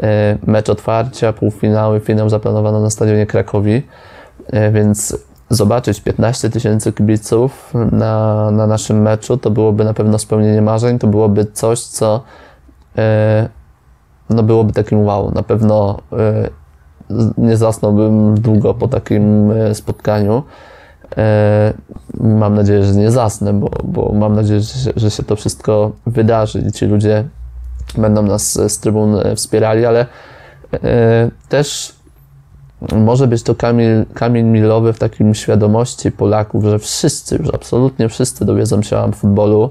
E, Mecz otwarcia, półfinały, finał zaplanowano na stadionie Krakowi, więc zobaczyć 15 tysięcy kibiców na, na naszym meczu to byłoby na pewno spełnienie marzeń, to byłoby coś, co no byłoby takim wow. Na pewno nie zasnąłbym długo po takim y, spotkaniu. Y, mam nadzieję, że nie zasnę, bo, bo mam nadzieję, że, że się to wszystko wydarzy i ci ludzie będą nas z trybun wspierali, ale też może być to kamień, kamień milowy w takim świadomości Polaków, że wszyscy, już absolutnie wszyscy dowiedzą się o futbolu.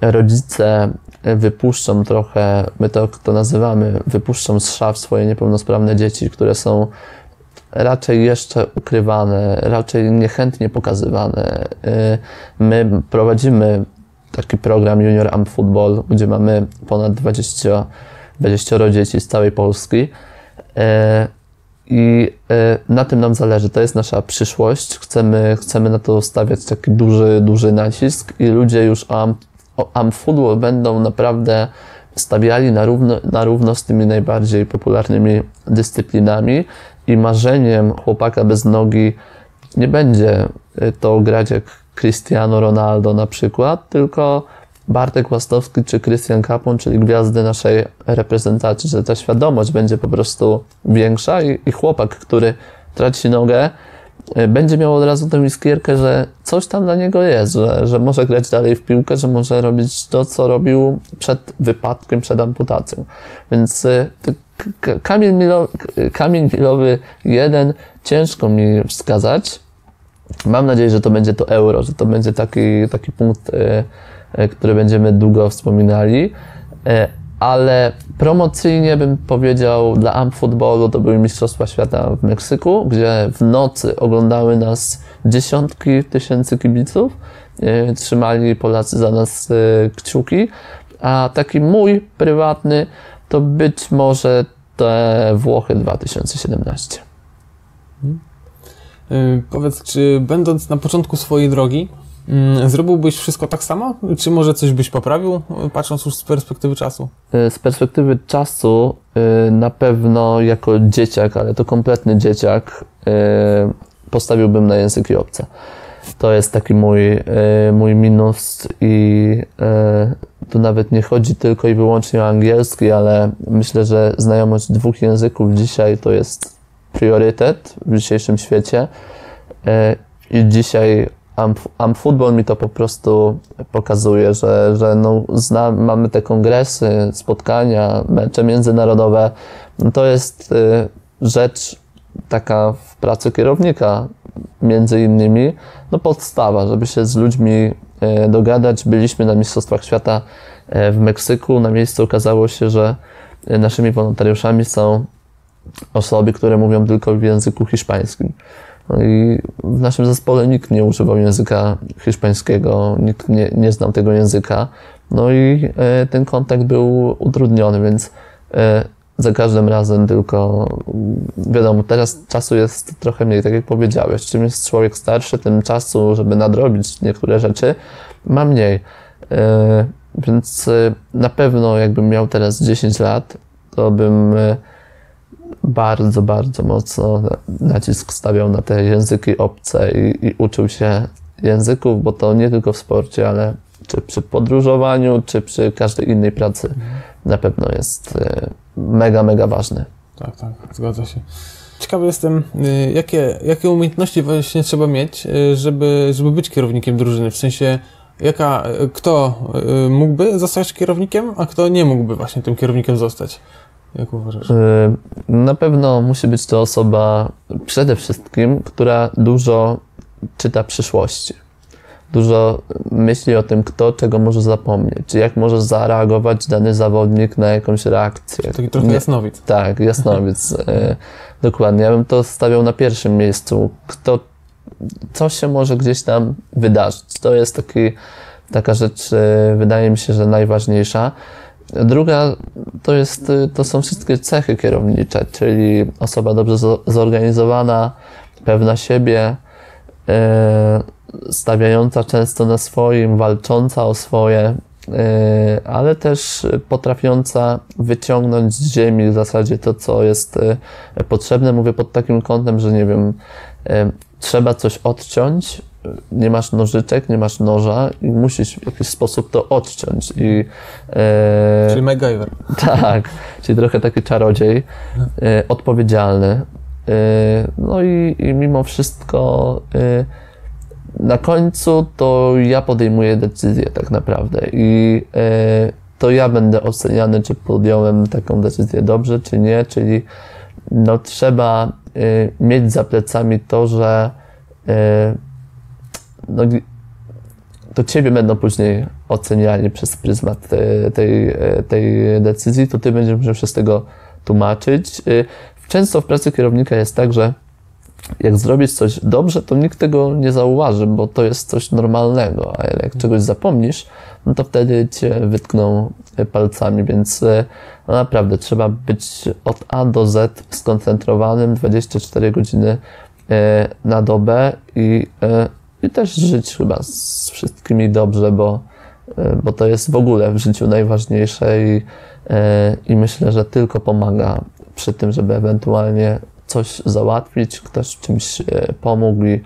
Rodzice wypuszczą trochę, my to, to nazywamy, wypuszczą z szaf swoje niepełnosprawne dzieci, które są raczej jeszcze ukrywane, raczej niechętnie pokazywane. Y, my prowadzimy taki program Junior Am Football, gdzie mamy ponad 20, 20 dzieci z całej Polski. Y, I y, na tym nam zależy. To jest nasza przyszłość. Chcemy, chcemy na to stawiać taki duży, duży nacisk i ludzie już o Amfootball będą naprawdę stawiali na równo, na równo z tymi najbardziej popularnymi dyscyplinami i marzeniem chłopaka bez nogi nie będzie to grać jak Cristiano Ronaldo na przykład, tylko Bartek Łastowski czy Christian Kapon, czyli gwiazdy naszej reprezentacji, że ta świadomość będzie po prostu większa i, i chłopak, który traci nogę, Y, będzie miał od razu tę iskierkę, że coś tam dla niego jest, że, że może grać dalej w piłkę, że może robić to, co robił przed wypadkiem, przed amputacją. Więc y, kamień milowy, kamień milowy jeden ciężko mi wskazać. Mam nadzieję, że to będzie to euro, że to będzie taki, taki punkt, który będziemy długo wspominali ale promocyjnie bym powiedział dla AMP Footballu to były Mistrzostwa Świata w Meksyku, gdzie w nocy oglądały nas dziesiątki tysięcy kibiców. E, trzymali Polacy za nas e, kciuki. A taki mój prywatny to być może te Włochy 2017. Hmm. E, powiedz, czy będąc na początku swojej drogi, zrobiłbyś wszystko tak samo? Czy może coś byś poprawił, patrząc już z perspektywy czasu? E, z perspektywy czasu e, na pewno jako dzieciak, ale to kompletny dzieciak, e, postawiłbym na języki obce. To jest taki mój, mój minus i tu nawet nie chodzi tylko i wyłącznie o angielski, ale myślę, że znajomość dwóch języków dzisiaj to jest priorytet w dzisiejszym świecie. I dzisiaj Am Football mi to po prostu pokazuje, że, że no, zna, mamy te kongresy, spotkania, mecze międzynarodowe. To jest y, rzecz taka w pracy kierownika, między innymi, no podstawa, żeby się z ludźmi y, dogadać. Byliśmy na Mistrzostwach Świata y, w Meksyku. Na miejscu okazało się, że naszymi wolontariuszami są osoby, które mówią tylko w języku hiszpańskim. No i w naszym zespole nikt nie używał języka hiszpańskiego, nikt nie, nie znał tego języka. No i e, ten kontakt był utrudniony, więc e, za każdym razem tylko, wiadomo, teraz czasu jest trochę mniej, tak jak powiedziałeś. Czym jest człowiek starszy, tym czasu, żeby nadrobić niektóre rzeczy, ma mniej. E, więc na pewno jakbym miał teraz 10 lat, to bym bardzo, bardzo mocno nacisk stawiał na te języki obce i, i uczył się języków, bo to nie tylko w sporcie, ale czy przy podróżowaniu, czy przy każdej innej pracy na pewno jest e, mega, mega ważny. Tak, tak, zgadza się. Ciekawy jestem, e, jakie, jakie umiejętności właśnie trzeba mieć, e, żeby, żeby być kierownikiem drużyny, w sensie jaka, kto mógłby zostać kierownikiem, a kto nie mógłby właśnie tym kierownikiem zostać. Jak uważasz? Y, na pewno musi być to osoba przede wszystkim, która dużo czyta przyszłości. Dużo myśli o tym, kto czego może zapomnieć, jak może zareagować dany zawodnik na jakąś reakcję. Taki trochę jasnowic. Tak, jasnowic. Y, dokładnie. Ja bym to stawiał na pierwszym miejscu. Kto, co się może gdzieś tam wydarzyć. To jest taki, taka rzecz, y, wydaje mi się, że najważniejsza. Druga to, jest, to są wszystkie cechy kierownicze, czyli osoba dobrze zorganizowana, pewna siebie, e, stawiająca często na swoim, walcząca o swoje, e, ale też potrafiąca wyciągnąć z ziemi w zasadzie to, co jest potrzebne. Mówię pod takim kątem, że nie wiem, trzeba coś odciąć nie masz nożyczek, nie masz noża i musisz w jakiś sposób to odciąć. I, e, Czyli MacGyver. tak, czyli trochę taki czarodziej, e, odpowiedzialny. E, no i, i mimo wszystko e, na końcu to ja podejmuję decyzję tak naprawdę i e, to ja będę oceniany, czy podjąłem taką decyzję dobrze, czy nie, czyli no trzeba e, mieć za plecami to, że no, to ciebie będą później oceniali przez pryzmat te- tej, e, tej decyzji, to ty będziesz musiał się z tego tłumaczyć. Y, Często w pracy kierownika jest tak, że jak zrobisz coś dobrze, to nikt tego nie zauważy, bo to jest coś normalnego, a jak czegoś zapomnisz, no to wtedy cię wytkną e, palcami, więc e, no naprawdę trzeba być od A do Z skoncentrowanym 24 godziny e, na dobę i, e, i też żyć chyba z wszystkimi dobrze, bo, e, bo to jest w ogóle w życiu najważniejsze i, e, i myślę, że tylko pomaga przy tym, żeby ewentualnie coś załatwić, ktoś czymś e, pomógł i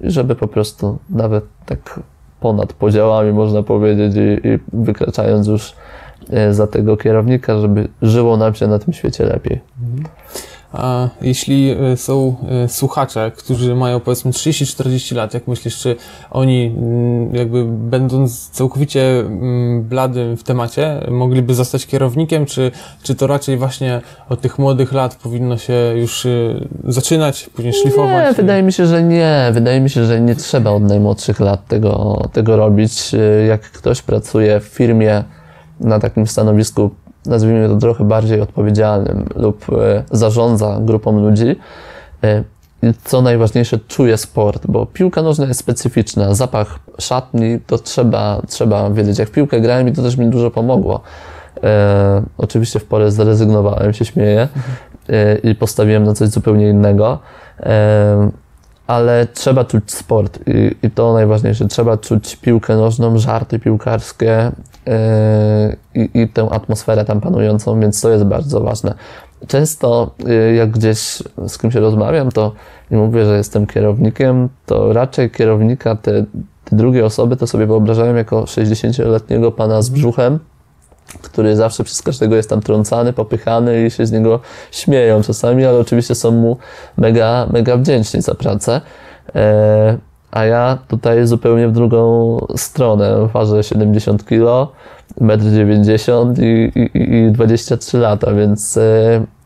żeby po prostu nawet tak ponad podziałami można powiedzieć i, i wykraczając już za tego kierownika, żeby żyło nam się na tym świecie lepiej. A jeśli y, są y, słuchacze, którzy mają powiedzmy 30-40 lat, jak myślisz, czy oni mm, jakby będąc całkowicie mm, bladym w temacie, mogliby zostać kierownikiem, czy, czy to raczej właśnie od tych młodych lat powinno się już y, zaczynać, później szlifować? Nie, wydaje mi się, że nie. Wydaje mi się, że nie trzeba od najmłodszych lat tego, tego robić. Jak ktoś pracuje w firmie na takim stanowisku, nazwijmy to trochę bardziej odpowiedzialnym lub y, zarządza grupą ludzi, i co najważniejsze, czuje sport, bo piłka nożna jest specyficzna. Zapach szatni to trzeba, trzeba wiedzieć. Jak piłkę grałem i to też mi dużo pomogło. E, oczywiście w porę zrezygnowałem, się śmieję e, i postawiłem na coś zupełnie innego. E, ale trzeba czuć sport i, i to najważniejsze. Trzeba czuć piłkę nożną, żarty piłkarskie e, i, i tę atmosferę tam panującą, więc to jest bardzo ważne. Często e, jak gdzieś z kimś rozmawiam, to i mówię, że jestem kierownikiem, to raczej kierownika te, te drugie osoby to sobie wyobrażają jako 60-letniego pana z brzuchem, który zawsze przez każdego jest tam trącany, popychany i się z niego śmieją czasami, ale oczywiście są mu mega, mega wdzięczni za pracę. E, a ja tutaj zupełnie w drugą stronę. Ważę 70 kg, 1,90 m i, i, i 23 lata, więc e,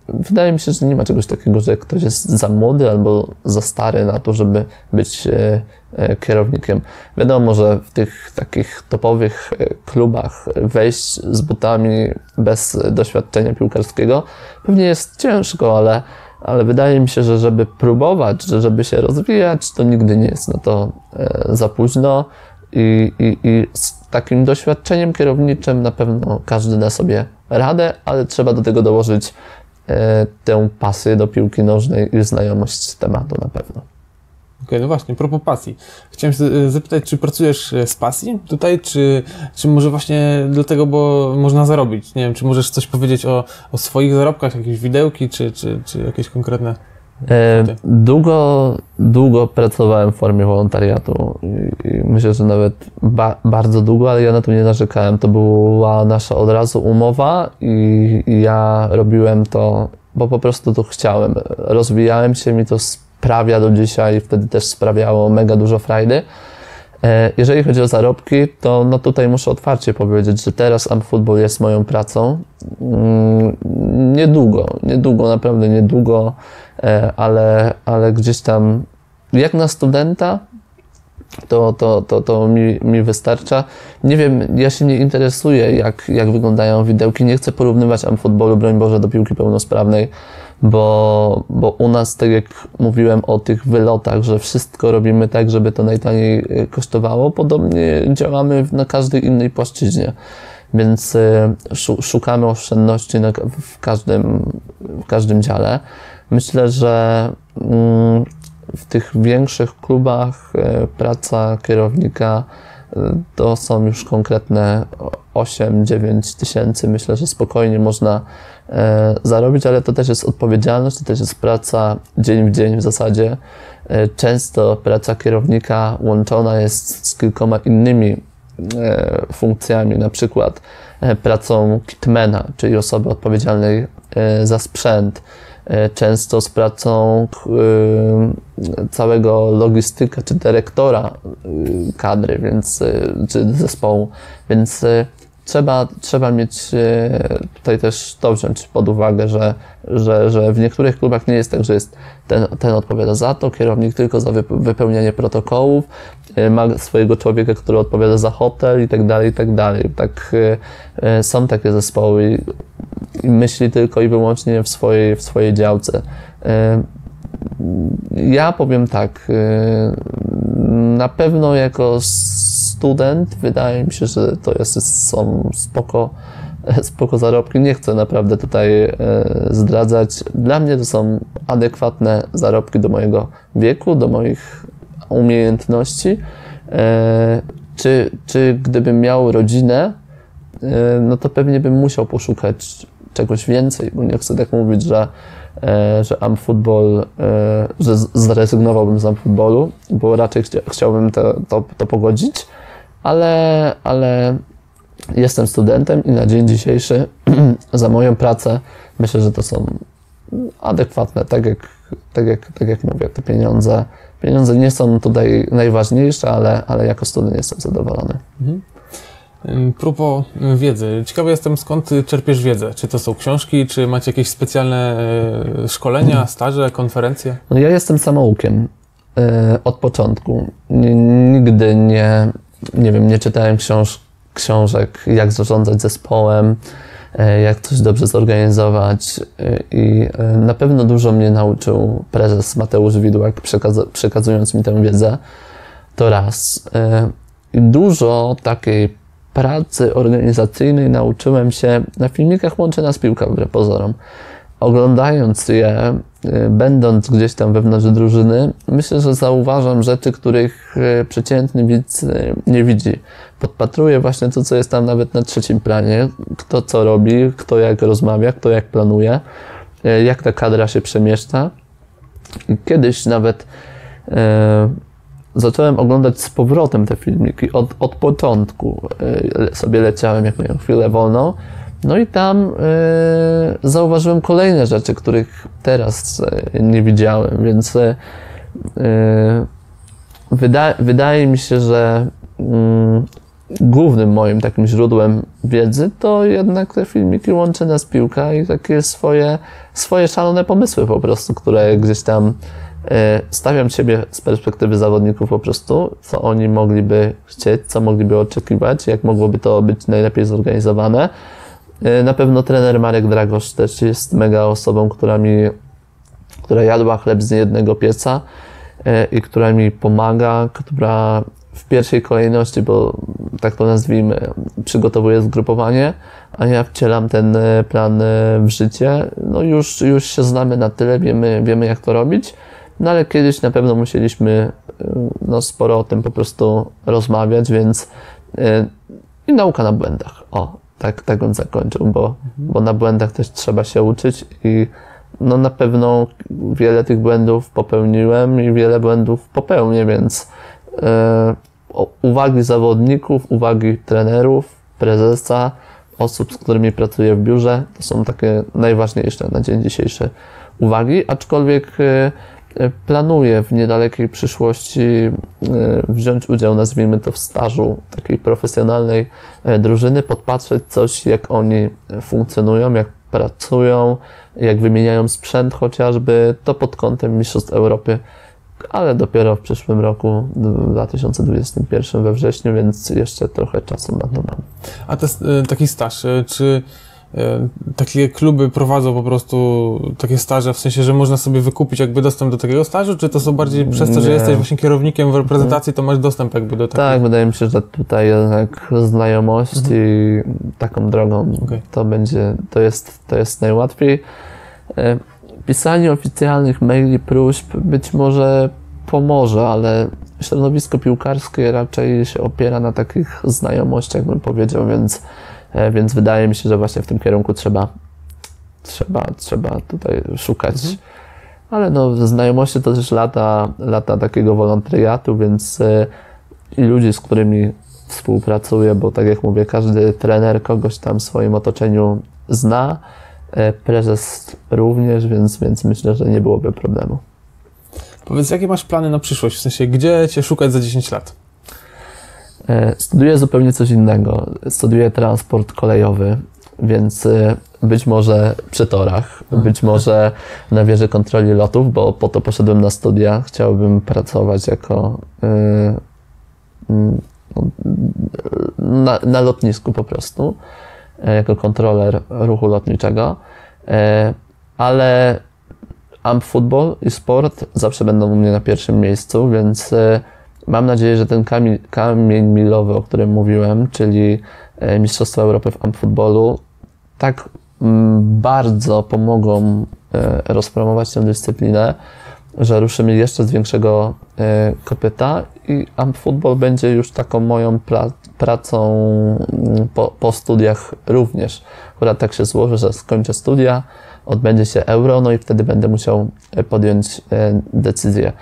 wydaje mi się, że nie ma czegoś takiego, że ktoś jest za młody albo za stary na to, żeby być e, e, kierownikiem. Wiadomo, że w tych takich topowych klubach wejść z butami bez doświadczenia piłkarskiego pewnie jest ciężko, ale, ale wydaje mi się, że żeby próbować, że żeby się rozwijać, to nigdy nie jest na to e, za późno. I, i, I z takim doświadczeniem kierowniczym na pewno każdy da sobie radę, ale trzeba do tego dołożyć e, tę pasję do piłki nożnej i znajomość tematu na pewno. Okej, no właśnie, propos pasji. Chciałem się e, zapytać, czy pracujesz e, z pasji tutaj, czy, czy może właśnie dlatego, bo można zarobić? Nie wiem, czy możesz coś powiedzieć o, o swoich zarobkach, jakieś widełki, czy, czy, czy jakieś konkretne... E, długo, długo pracowałem w formie wolontariatu myślę, że nawet ba, bardzo długo, ale ja na to nie narzekałem. To była nasza od razu umowa i, i ja robiłem to, bo po prostu to chciałem. Rozwijałem się, mi to sprawia do dzisiaj, wtedy też sprawiało mega dużo frajdy. E, Jeżeli chodzi o zarobki, to no tutaj muszę otwarcie powiedzieć, że teraz Amfootball jest moją pracą. Mm, Niedługo, niedługo, naprawdę niedługo, e, ale, ale gdzieś tam jak na studenta to, to, to, to mi, mi wystarcza. Nie wiem, ja się nie interesuję, jak, jak wyglądają widełki. Nie chcę porównywać Amfootballu, broń Boże, do piłki pełnosprawnej, bo, bo u nas, tak jak mówiłem o tych wylotach, że wszystko robimy tak, żeby to najtaniej e, kosztowało, podobnie działamy na każdej innej płaszczyźnie. Więc e, szu- szukamy oszczędności na, w, każdym, w każdym dziale. Myślę, że mm, w tych większych klubach e, praca kierownika to są już konkretne 8-9 tysięcy. Myślę, że spokojnie można e, zarobić, ale to też jest odpowiedzialność, to też jest praca dzień w dzień w zasadzie. E, często praca kierownika łączona jest z kilkoma innymi e, funkcjami, na przykład pracą kitmana, czyli osoby odpowiedzialnej za sprzęt, często z pracą e, całego logistyka czy dyrektora e, kadry, więc, e, czy zespołu, więc e, trzeba, trzeba mieć e, tutaj też to wziąć pod uwagę, że, że, że w niektórych klubach nie jest tak, że jest ten, ten odpowiada za to, kierownik tylko za wyp- wypełnianie protokołów, e, ma swojego człowieka, który odpowiada za hotel i tak dalej, i tak dalej. Tak, e, e, są takie zespoły myśli tylko i wyłącznie w swojej, w swojej działce. Ja powiem tak, na pewno jako student wydaje mi się, że to jest, są spoko, spoko zarobki. Nie chcę naprawdę tutaj e, zdradzać. Dla mnie to są adekwatne zarobki do mojego wieku, do moich umiejętności. E, Czy, czy gdybym miał rodzinę, no to pewnie bym musiał poszukać czegoś więcej, bo nie chcę tak mówić, że, e, że amfootball, e, że zrezygnowałbym z amfootballu, bo raczej chcia, chciałbym to, to, to pogodzić, ale, ale jestem studentem i na dzień dzisiejszy za moją pracę myślę, że to są adekwatne, tak jak, tak jak, tak jak mówię, te pieniądze. Pieniądze nie są tutaj najważniejsze, ale, ale jako student jestem zadowolony. Ym, Propos y, wiedzy. Ciekawy jestem, skąd czerpiesz wiedzę? Czy to są książki, czy macie jakieś specjalne y, szkolenia, staże, konferencje? No ja jestem samoukiem e, od początku. Nigdy nie, nie wiem, nie czytałem książ, książek, jak zarządzać zespołem, jak coś dobrze zorganizować i na pewno dużo mnie nauczył prezes Mateusz Widłak, przekazując mi tę wiedzę. To raz. Dużo takiej pracy organizacyjnej nauczyłem się na filmikach Łączy nas piłka wbrew pozorom oglądając je, y, będąc gdzieś tam wewnątrz drużyny, myślę, że zauważam rzeczy, których y, przeciętny widz y, nie widzi. Podpatruję właśnie to, co jest tam nawet na trzecim planie, kto co robi, kto jak rozmawia, kto jak planuje, jak ta kadra się przemieszcza. Kiedyś nawet zacząłem oglądać z powrotem te filmiki od, od początku. E, sobie leciałem, jak miałem chwilę wolną. No i tam e, zauważyłem kolejne rzeczy, których teraz e, nie widziałem, więc wyda, wydaje mi się, że mm, głównym moim takim źródłem wiedzy to jednak te filmiki łączy nas piłka i takie swoje, swoje szalone pomysły po prostu, które gdzieś tam stawiam siebie z perspektywy zawodników po prostu, co oni mogliby chcieć, co mogliby oczekiwać, jak mogłoby to być najlepiej zorganizowane. E, Na pewno trener Marek Dragosz też jest mega osobą, która mi, która jadła chleb z jednego pieca e, i która mi pomaga, która w pierwszej kolejności, bo tak to nazwijmy, przygotowuje zgrupowanie, a ja wcielam ten plan w życie. No już, już się znamy na tyle, wiemy, wiemy jak to robić, no ale kiedyś na pewno musieliśmy e, no, sporo o tym po prostu rozmawiać, więc e, i nauka na błędach. O, tak, tak bym zakończył, bo, bo na błędach też trzeba się uczyć i no na pewno wiele tych błędów popełniłem i wiele błędów popełnię, więc o- uwagi zawodników, uwagi trenerów, prezesa, osób, z którymi pracuję w biurze, to są takie najważniejsze na dzień dzisiejszy uwagi, aczkolwiek planuję w niedalekiej przyszłości e, wziąć udział, nazwijmy to, w stażu takiej profesjonalnej e, drużyny, podpatrzeć coś, jak oni funkcjonują, jak pracują, jak wymieniają sprzęt chociażby, to pod kątem Mistrzostw Europy, ale dopiero w przyszłym roku, w 2021 we wrześniu, więc jeszcze trochę czasu na to mam. A taki staż, czy takie kluby prowadzą po prostu takie staże, w sensie, że można sobie wykupić jakby dostęp do takiego stażu, czy to są bardziej przez to, że Nie. jesteś właśnie kierownikiem w reprezentacji, to masz dostęp jakby do takiego? Tak, wydaje mi się, że tutaj jednak znajomość i taką drogą Okej. to będzie, to jest, to jest najłatwiej. E, Pisanie oficjalnych maili, próśb być może pomoże, ale środowisko piłkarskie raczej się opiera na takich znajomościach, bym powiedział, więc, e, więc wydaje mi się, że właśnie w tym kierunku trzeba, trzeba, trzeba tutaj szukać. Ale no, znajomości to też lata, lata takiego wolontariatu, więc e, i ludzi, z którymi współpracuję, bo tak jak mówię, każdy trener kogoś tam w swoim otoczeniu zna, e, prezes również, więc, więc myślę, że nie byłoby problemu. Powiedz, jakie masz plany na przyszłość? W sensie, gdzie cię szukać za 10 lat? E, Studiuję zupełnie coś innego. Studiuję transport kolejowy, więc e, być może przy torach, być może na wieży kontroli lotów, bo po to poszedłem na studia. Chciałbym pracować jako e, no, na, na lotnisku po prostu, jako kontroler ruchu lotniczego. Ale amp football i sport zawsze będą u mnie na pierwszym miejscu, więc mam nadzieję, że ten kamień, kamień milowy, o którym mówiłem, czyli e, Mistrzostwa Europy w footballu, tak mm, bardzo pomogą e, rozpromować tę dyscyplinę, że ruszymy jeszcze z większego e, kopyta i amp football będzie już taką moją pra- pracą mm, po, po studiach również. Akurat tak się złoży, że skończę studia, odbędzie się euro, no i wtedy będę musiał podjąć decyzję.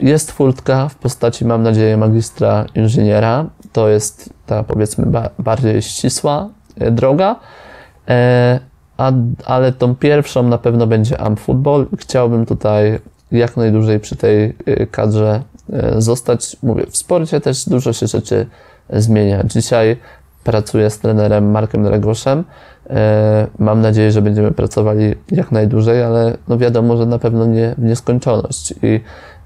Jest furtka w postaci, mam nadzieję, magistra inżyniera. To jest ta, powiedzmy, ba- bardziej ścisła e, droga. E, A, ale tą pierwszą na pewno będzie AM Football. Chciałbym tutaj jak najdłużej przy tej e, kadrze e, zostać. Mówię, w sporcie też dużo się rzeczy zmienia. Dzisiaj pracuję z trenerem Markiem Dragoszem. Mam nadzieję, że będziemy pracowali jak najdłużej, ale no wiadomo, że na pewno nie w nieskończoność. I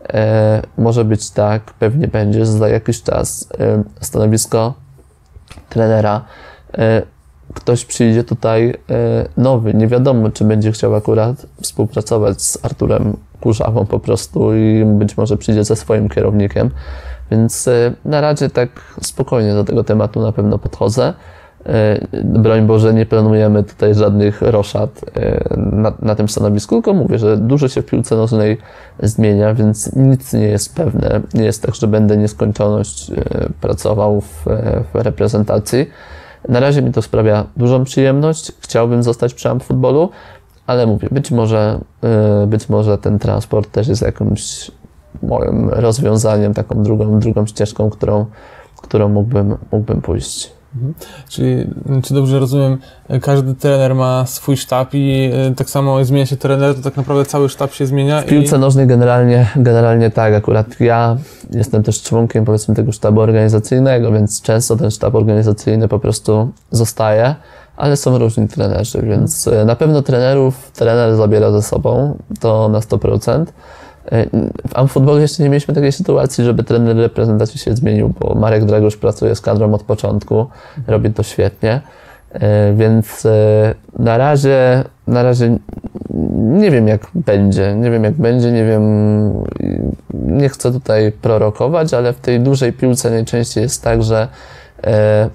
e, może być tak, pewnie będzie, że za jakiś czas e, stanowisko trenera e, ktoś przyjdzie tutaj e, nowy. Nie wiadomo, czy będzie chciał akurat współpracować z Arturem Kurzawą po prostu i być może przyjdzie ze swoim kierownikiem. Więc e, na razie tak spokojnie do tego tematu na pewno podchodzę. E, Broń Boże, nie planujemy tutaj żadnych roszad e, na, na tym stanowisku, tylko mówię, że dużo się w piłce nożnej zmienia, więc nic nie jest pewne. Nie jest tak, że będę nieskończoność e, pracował w, w reprezentacji. Na razie mi to sprawia dużą przyjemność. Chciałbym zostać przy futbolu, ale mówię, być może, być może ten transport też jest jakimś moim rozwiązaniem, taką drugą, drugą ścieżką, którą, którą mógłbym, mógłbym pójść. Czyli, czy dobrze rozumiem, każdy trener ma swój sztab i e, tak samo zmienia się trener, to tak naprawdę cały sztab się zmienia. W piłce nożnej generalnie, generalnie tak. Akurat ja jestem też członkiem powiedzmy tego sztabu organizacyjnego, więc często ten sztab organizacyjny po prostu zostaje, ale są różni trenerzy, więc e, na pewno trenerów trener zabiera ze sobą, to na 100%. E, W Amfutbolu jeszcze nie mieliśmy takiej sytuacji, żeby trener reprezentacji się zmienił, bo Marek Dragosz pracuje z kadrą od początku, robi to świetnie. E, Więc e, na razie, na razie nie wiem jak będzie, nie wiem jak będzie, nie wiem, nie chcę tutaj prorokować, ale w tej dużej piłce najczęściej jest tak, że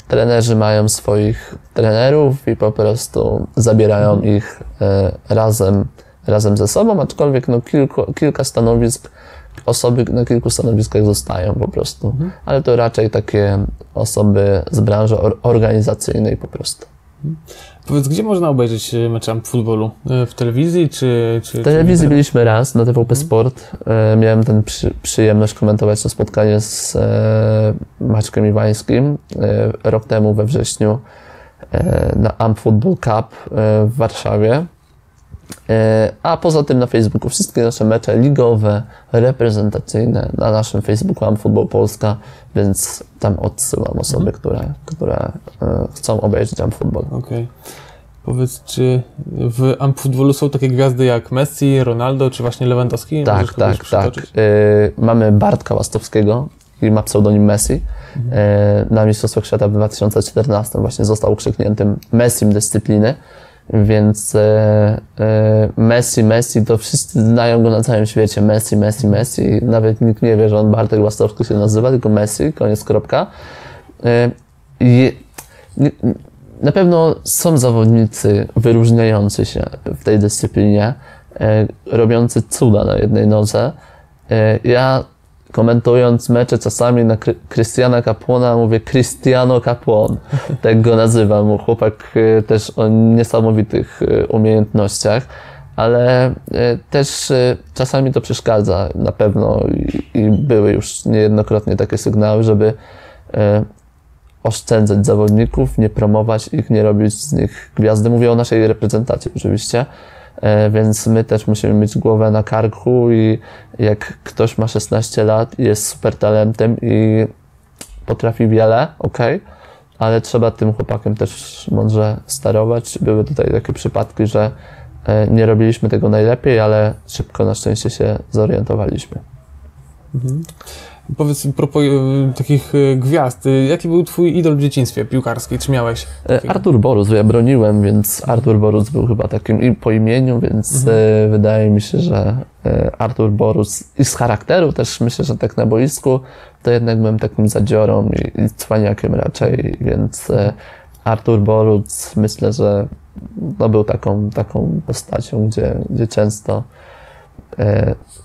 trenerzy mają swoich trenerów i po prostu zabierają ich e, razem, razem ze sobą, aczkolwiek no, kilku, kilka stanowisk, osoby na kilku stanowiskach zostają po prostu, ale to raczej takie osoby z branży or- organizacyjnej po prostu. Powiedz, gdzie można obejrzeć mecze futbolu? E, W telewizji czy... czy W telewizji byliśmy raz na TVP Sport. E, Miałem ten przy, przyjemność komentować to spotkanie z e, Maćkiem Iwańskim rok temu we wrześniu na Amp Football Cup w Warszawie. E, A poza tym na Facebooku wszystkie nasze mecze ligowe, reprezentacyjne na naszym Facebooku Amp Football Polska, więc tam odsyłam osoby, które, które e, chcą obejrzeć Amp Football. Okej. Powiedz, czy w Amputbolu są takie gwiazdy jak Messi, Ronaldo, czy właśnie Lewandowski? Tak, Możesz tak, tak. przytoczyć? Y, mamy Bartka Łastowskiego, który ma pseudonim Messi. Y, na Mistrzostwach Świata w 2014 właśnie został ukrzykniętym Messim dyscypliny, więc y, y, Messi, Messi, to wszyscy znają go na całym świecie. Messi, Messi, Messi. Nawet nikt nie wie, że on Bartek Łastowski się nazywa, tylko Messi, koniec, kropka. Y, i- nie- na pewno są zawodnicy wyróżniający się w tej dyscyplinie, e, robiący cuda na jednej nodze. E, ja komentując mecze czasami na Christiana Capłona mówię Cristiano Capłon, tak go nazywam. Chłopak e, też o niesamowitych e, umiejętnościach, ale e, też czasami to przeszkadza na pewno i, były już niejednokrotnie takie sygnały, żeby oszczędzać zawodników, nie promować ich, nie robić z nich gwiazdy. Mówię o naszej reprezentacji oczywiście, więc my też musimy mieć głowę na karku i jak ktoś ma 16 lat i jest super talentem i potrafi wiele, ok, ale trzeba tym chłopakiem też mądrze sterować. Były tutaj takie przypadki, że e, nie robiliśmy tego najlepiej, ale szybko na szczęście się zorientowaliśmy. Powiedz, propos e, takich e, gwiazd, e, jaki był twój idol w dzieciństwie piłkarskiej? Czy miałeś? E, Artur Borus, ja broniłem, więc Artur Borus był chyba takim i po imieniu, więc Mhm. wydaje mi się, że Artur Borus i z charakteru też myślę, że tak na boisku to jednak byłem takim zadziorą i, i cwaniakiem raczej, więc Artur Borus myślę, że no, był taką, taką postacią, gdzie, gdzie często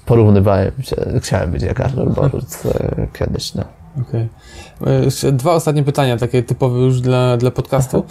porównywałem się, chciałem być jak Artur Borus e, kiedyś, no. Okej. E, Jeszcze dwa ostatnie pytania, takie typowe już dla, dla podcastu.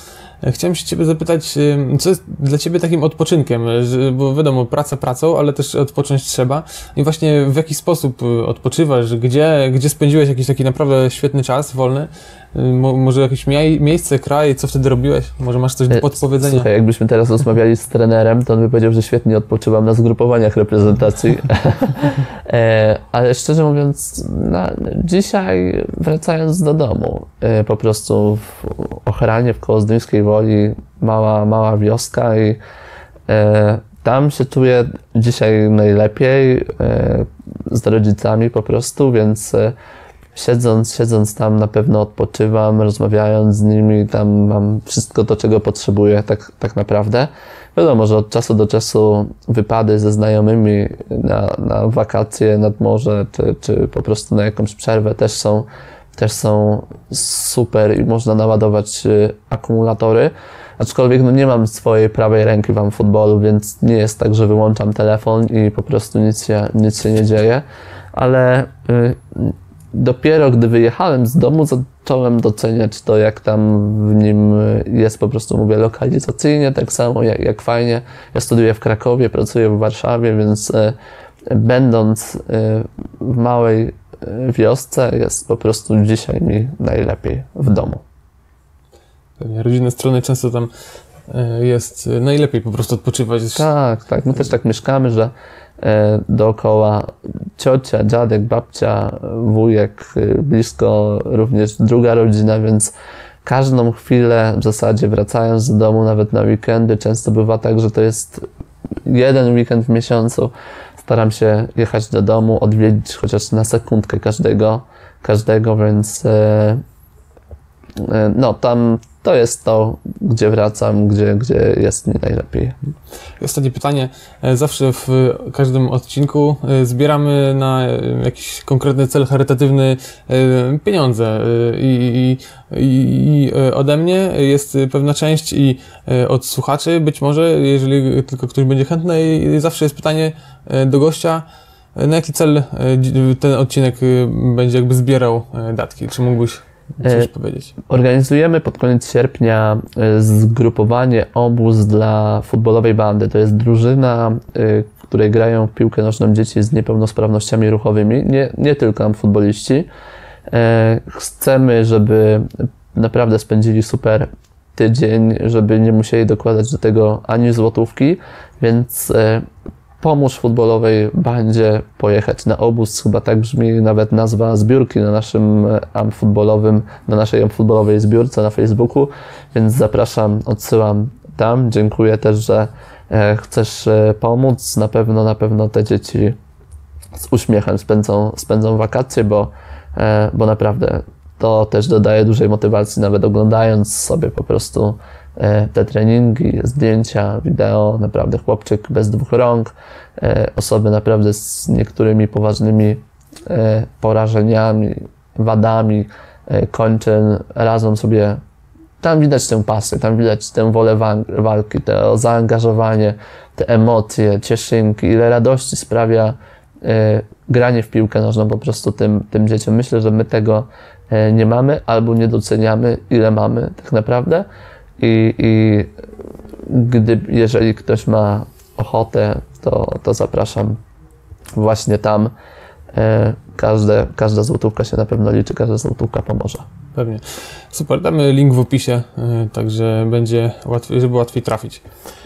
E, Chciałem się Ciebie zapytać, e, co jest dla Ciebie takim odpoczynkiem? E, Bo wiadomo, praca pracą, ale też odpocząć trzeba. I właśnie w jaki sposób e, odpoczywasz? Gdzie, gdzie spędziłeś jakiś taki naprawdę świetny czas wolny? Mo, może jakieś mie- miejsce, kraj? Co wtedy robiłeś? Może masz coś do E, podpowiedzenia? Słuchaj, jakbyśmy teraz rozmawiali z trenerem, to on by powiedział, że świetnie odpoczywam na zgrupowaniach reprezentacji. e, ale szczerze mówiąc, na, dzisiaj wracając do domu, e, po prostu w Ochranie, w Kołozdyńskiej Woli, mała, mała wioska i tam się czuję dzisiaj najlepiej z rodzicami po prostu, więc siedząc, siedząc tam na pewno odpoczywam, rozmawiając z nimi, tam mam wszystko to, czego potrzebuję tak, tak naprawdę. Wiadomo, że od czasu do czasu wypady ze znajomymi na, na wakacje nad morze, czy, czy po prostu na jakąś przerwę też są, też są super i można naładować y, akumulatory. Aczkolwiek no nie mam swojej prawej ręki wam futbolu, więc nie jest tak, że wyłączam telefon i po prostu nic się, nic się nie dzieje. Ale y, dopiero gdy wyjechałem z domu, zacząłem doceniać to, jak tam w nim jest po prostu, mówię, lokalizacyjnie, tak samo jak, jak fajnie. Ja studiuję w Krakowie, pracuję w Warszawie, więc e, będąc e, w małej e, wiosce jest po prostu dzisiaj mi najlepiej w domu. Pewnie rodzinne strony często tam e, jest e, najlepiej po prostu odpoczywać. Tak, tak. My też tak mieszkamy, że dookoła ciocia, dziadek, babcia, wujek, e, blisko również druga rodzina, więc każdą chwilę w zasadzie wracając do domu, nawet na weekendy, często bywa tak, że to jest jeden weekend w miesiącu. Staram się jechać do domu, odwiedzić chociaż na sekundkę każdego, każdego, więc e, e, no tam to jest to, gdzie wracam, gdzie, gdzie jest mi najlepiej. Ostatnie pytanie. E, Zawsze w każdym odcinku e, zbieramy na e, jakiś konkretny cel charytatywny pieniądze. I, i, i ode mnie jest pewna część i od słuchaczy być może, jeżeli tylko ktoś będzie chętny. I zawsze jest pytanie do gościa, na jaki cel ten odcinek będzie jakby zbierał datki. Czy mógłbyś coś E, powiedzieć? Organizujemy pod koniec sierpnia y, zgrupowanie obóz dla futbolowej bandy. To jest drużyna, y, w której grają w piłkę nożną dzieci z niepełnosprawnościami ruchowymi, nie, nie tylko futboliści. E, Chcemy, żeby naprawdę spędzili super tydzień, żeby nie musieli dokładać do tego ani złotówki, więc e, pomóż futbolowej bandzie pojechać na obóz. Chyba tak brzmi nawet nazwa zbiórki na naszym e, amp futbolowym, na naszej amp futbolowej zbiórce na Facebooku, więc zapraszam, odsyłam tam. Dziękuję też, że e, chcesz e, pomóc. Na pewno, na pewno te dzieci z uśmiechem spędzą, spędzą wakacje, bo, bo naprawdę to też dodaje dużej motywacji, nawet oglądając sobie po prostu te treningi, zdjęcia, wideo, naprawdę chłopczyk bez dwóch rąk, e, osoby naprawdę z niektórymi poważnymi e, porażeniami, wadami e, kończyn, razem sobie tam widać tę pasję, tam widać tę wolę wa- walki, to zaangażowanie, te emocje, cieszynki, ile radości sprawia e, granie w piłkę nożną po prostu tym, tym dzieciom. Myślę, że my tego e, nie mamy albo nie doceniamy, ile mamy tak naprawdę. I, i gdy, jeżeli ktoś ma ochotę, to, to zapraszam właśnie tam. E, Każde, każda złotówka się na pewno liczy, każda złotówka pomoże. Pewnie. Super, damy link w opisie, y, także będzie łatwiej, żeby łatwiej trafić.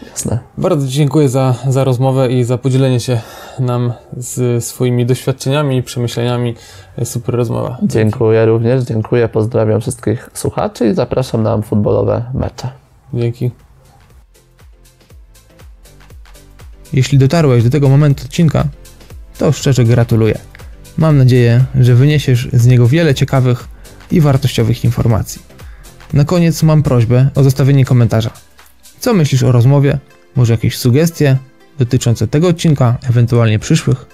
Jasne. Bardzo dziękuję za, za rozmowę i za podzielenie się nam z swoimi doświadczeniami i przemyśleniami. Super rozmowa. Dziękuję również, dziękuję, pozdrawiam wszystkich słuchaczy i zapraszam na futbolowe mecze. Dzięki. Jeśli dotarłeś do tego momentu odcinka, to szczerze gratuluję. Mam nadzieję, że wyniesiesz z niego wiele ciekawych i wartościowych informacji. Na koniec mam prośbę o zostawienie komentarza. Co myślisz o rozmowie? Może jakieś sugestie dotyczące tego odcinka, ewentualnie przyszłych?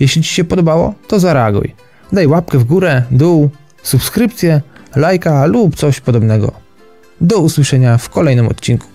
Jeśli Ci się podobało, to zareaguj. Daj łapkę w górę, dół, subskrypcję, lajka lub coś podobnego. Do usłyszenia w kolejnym odcinku.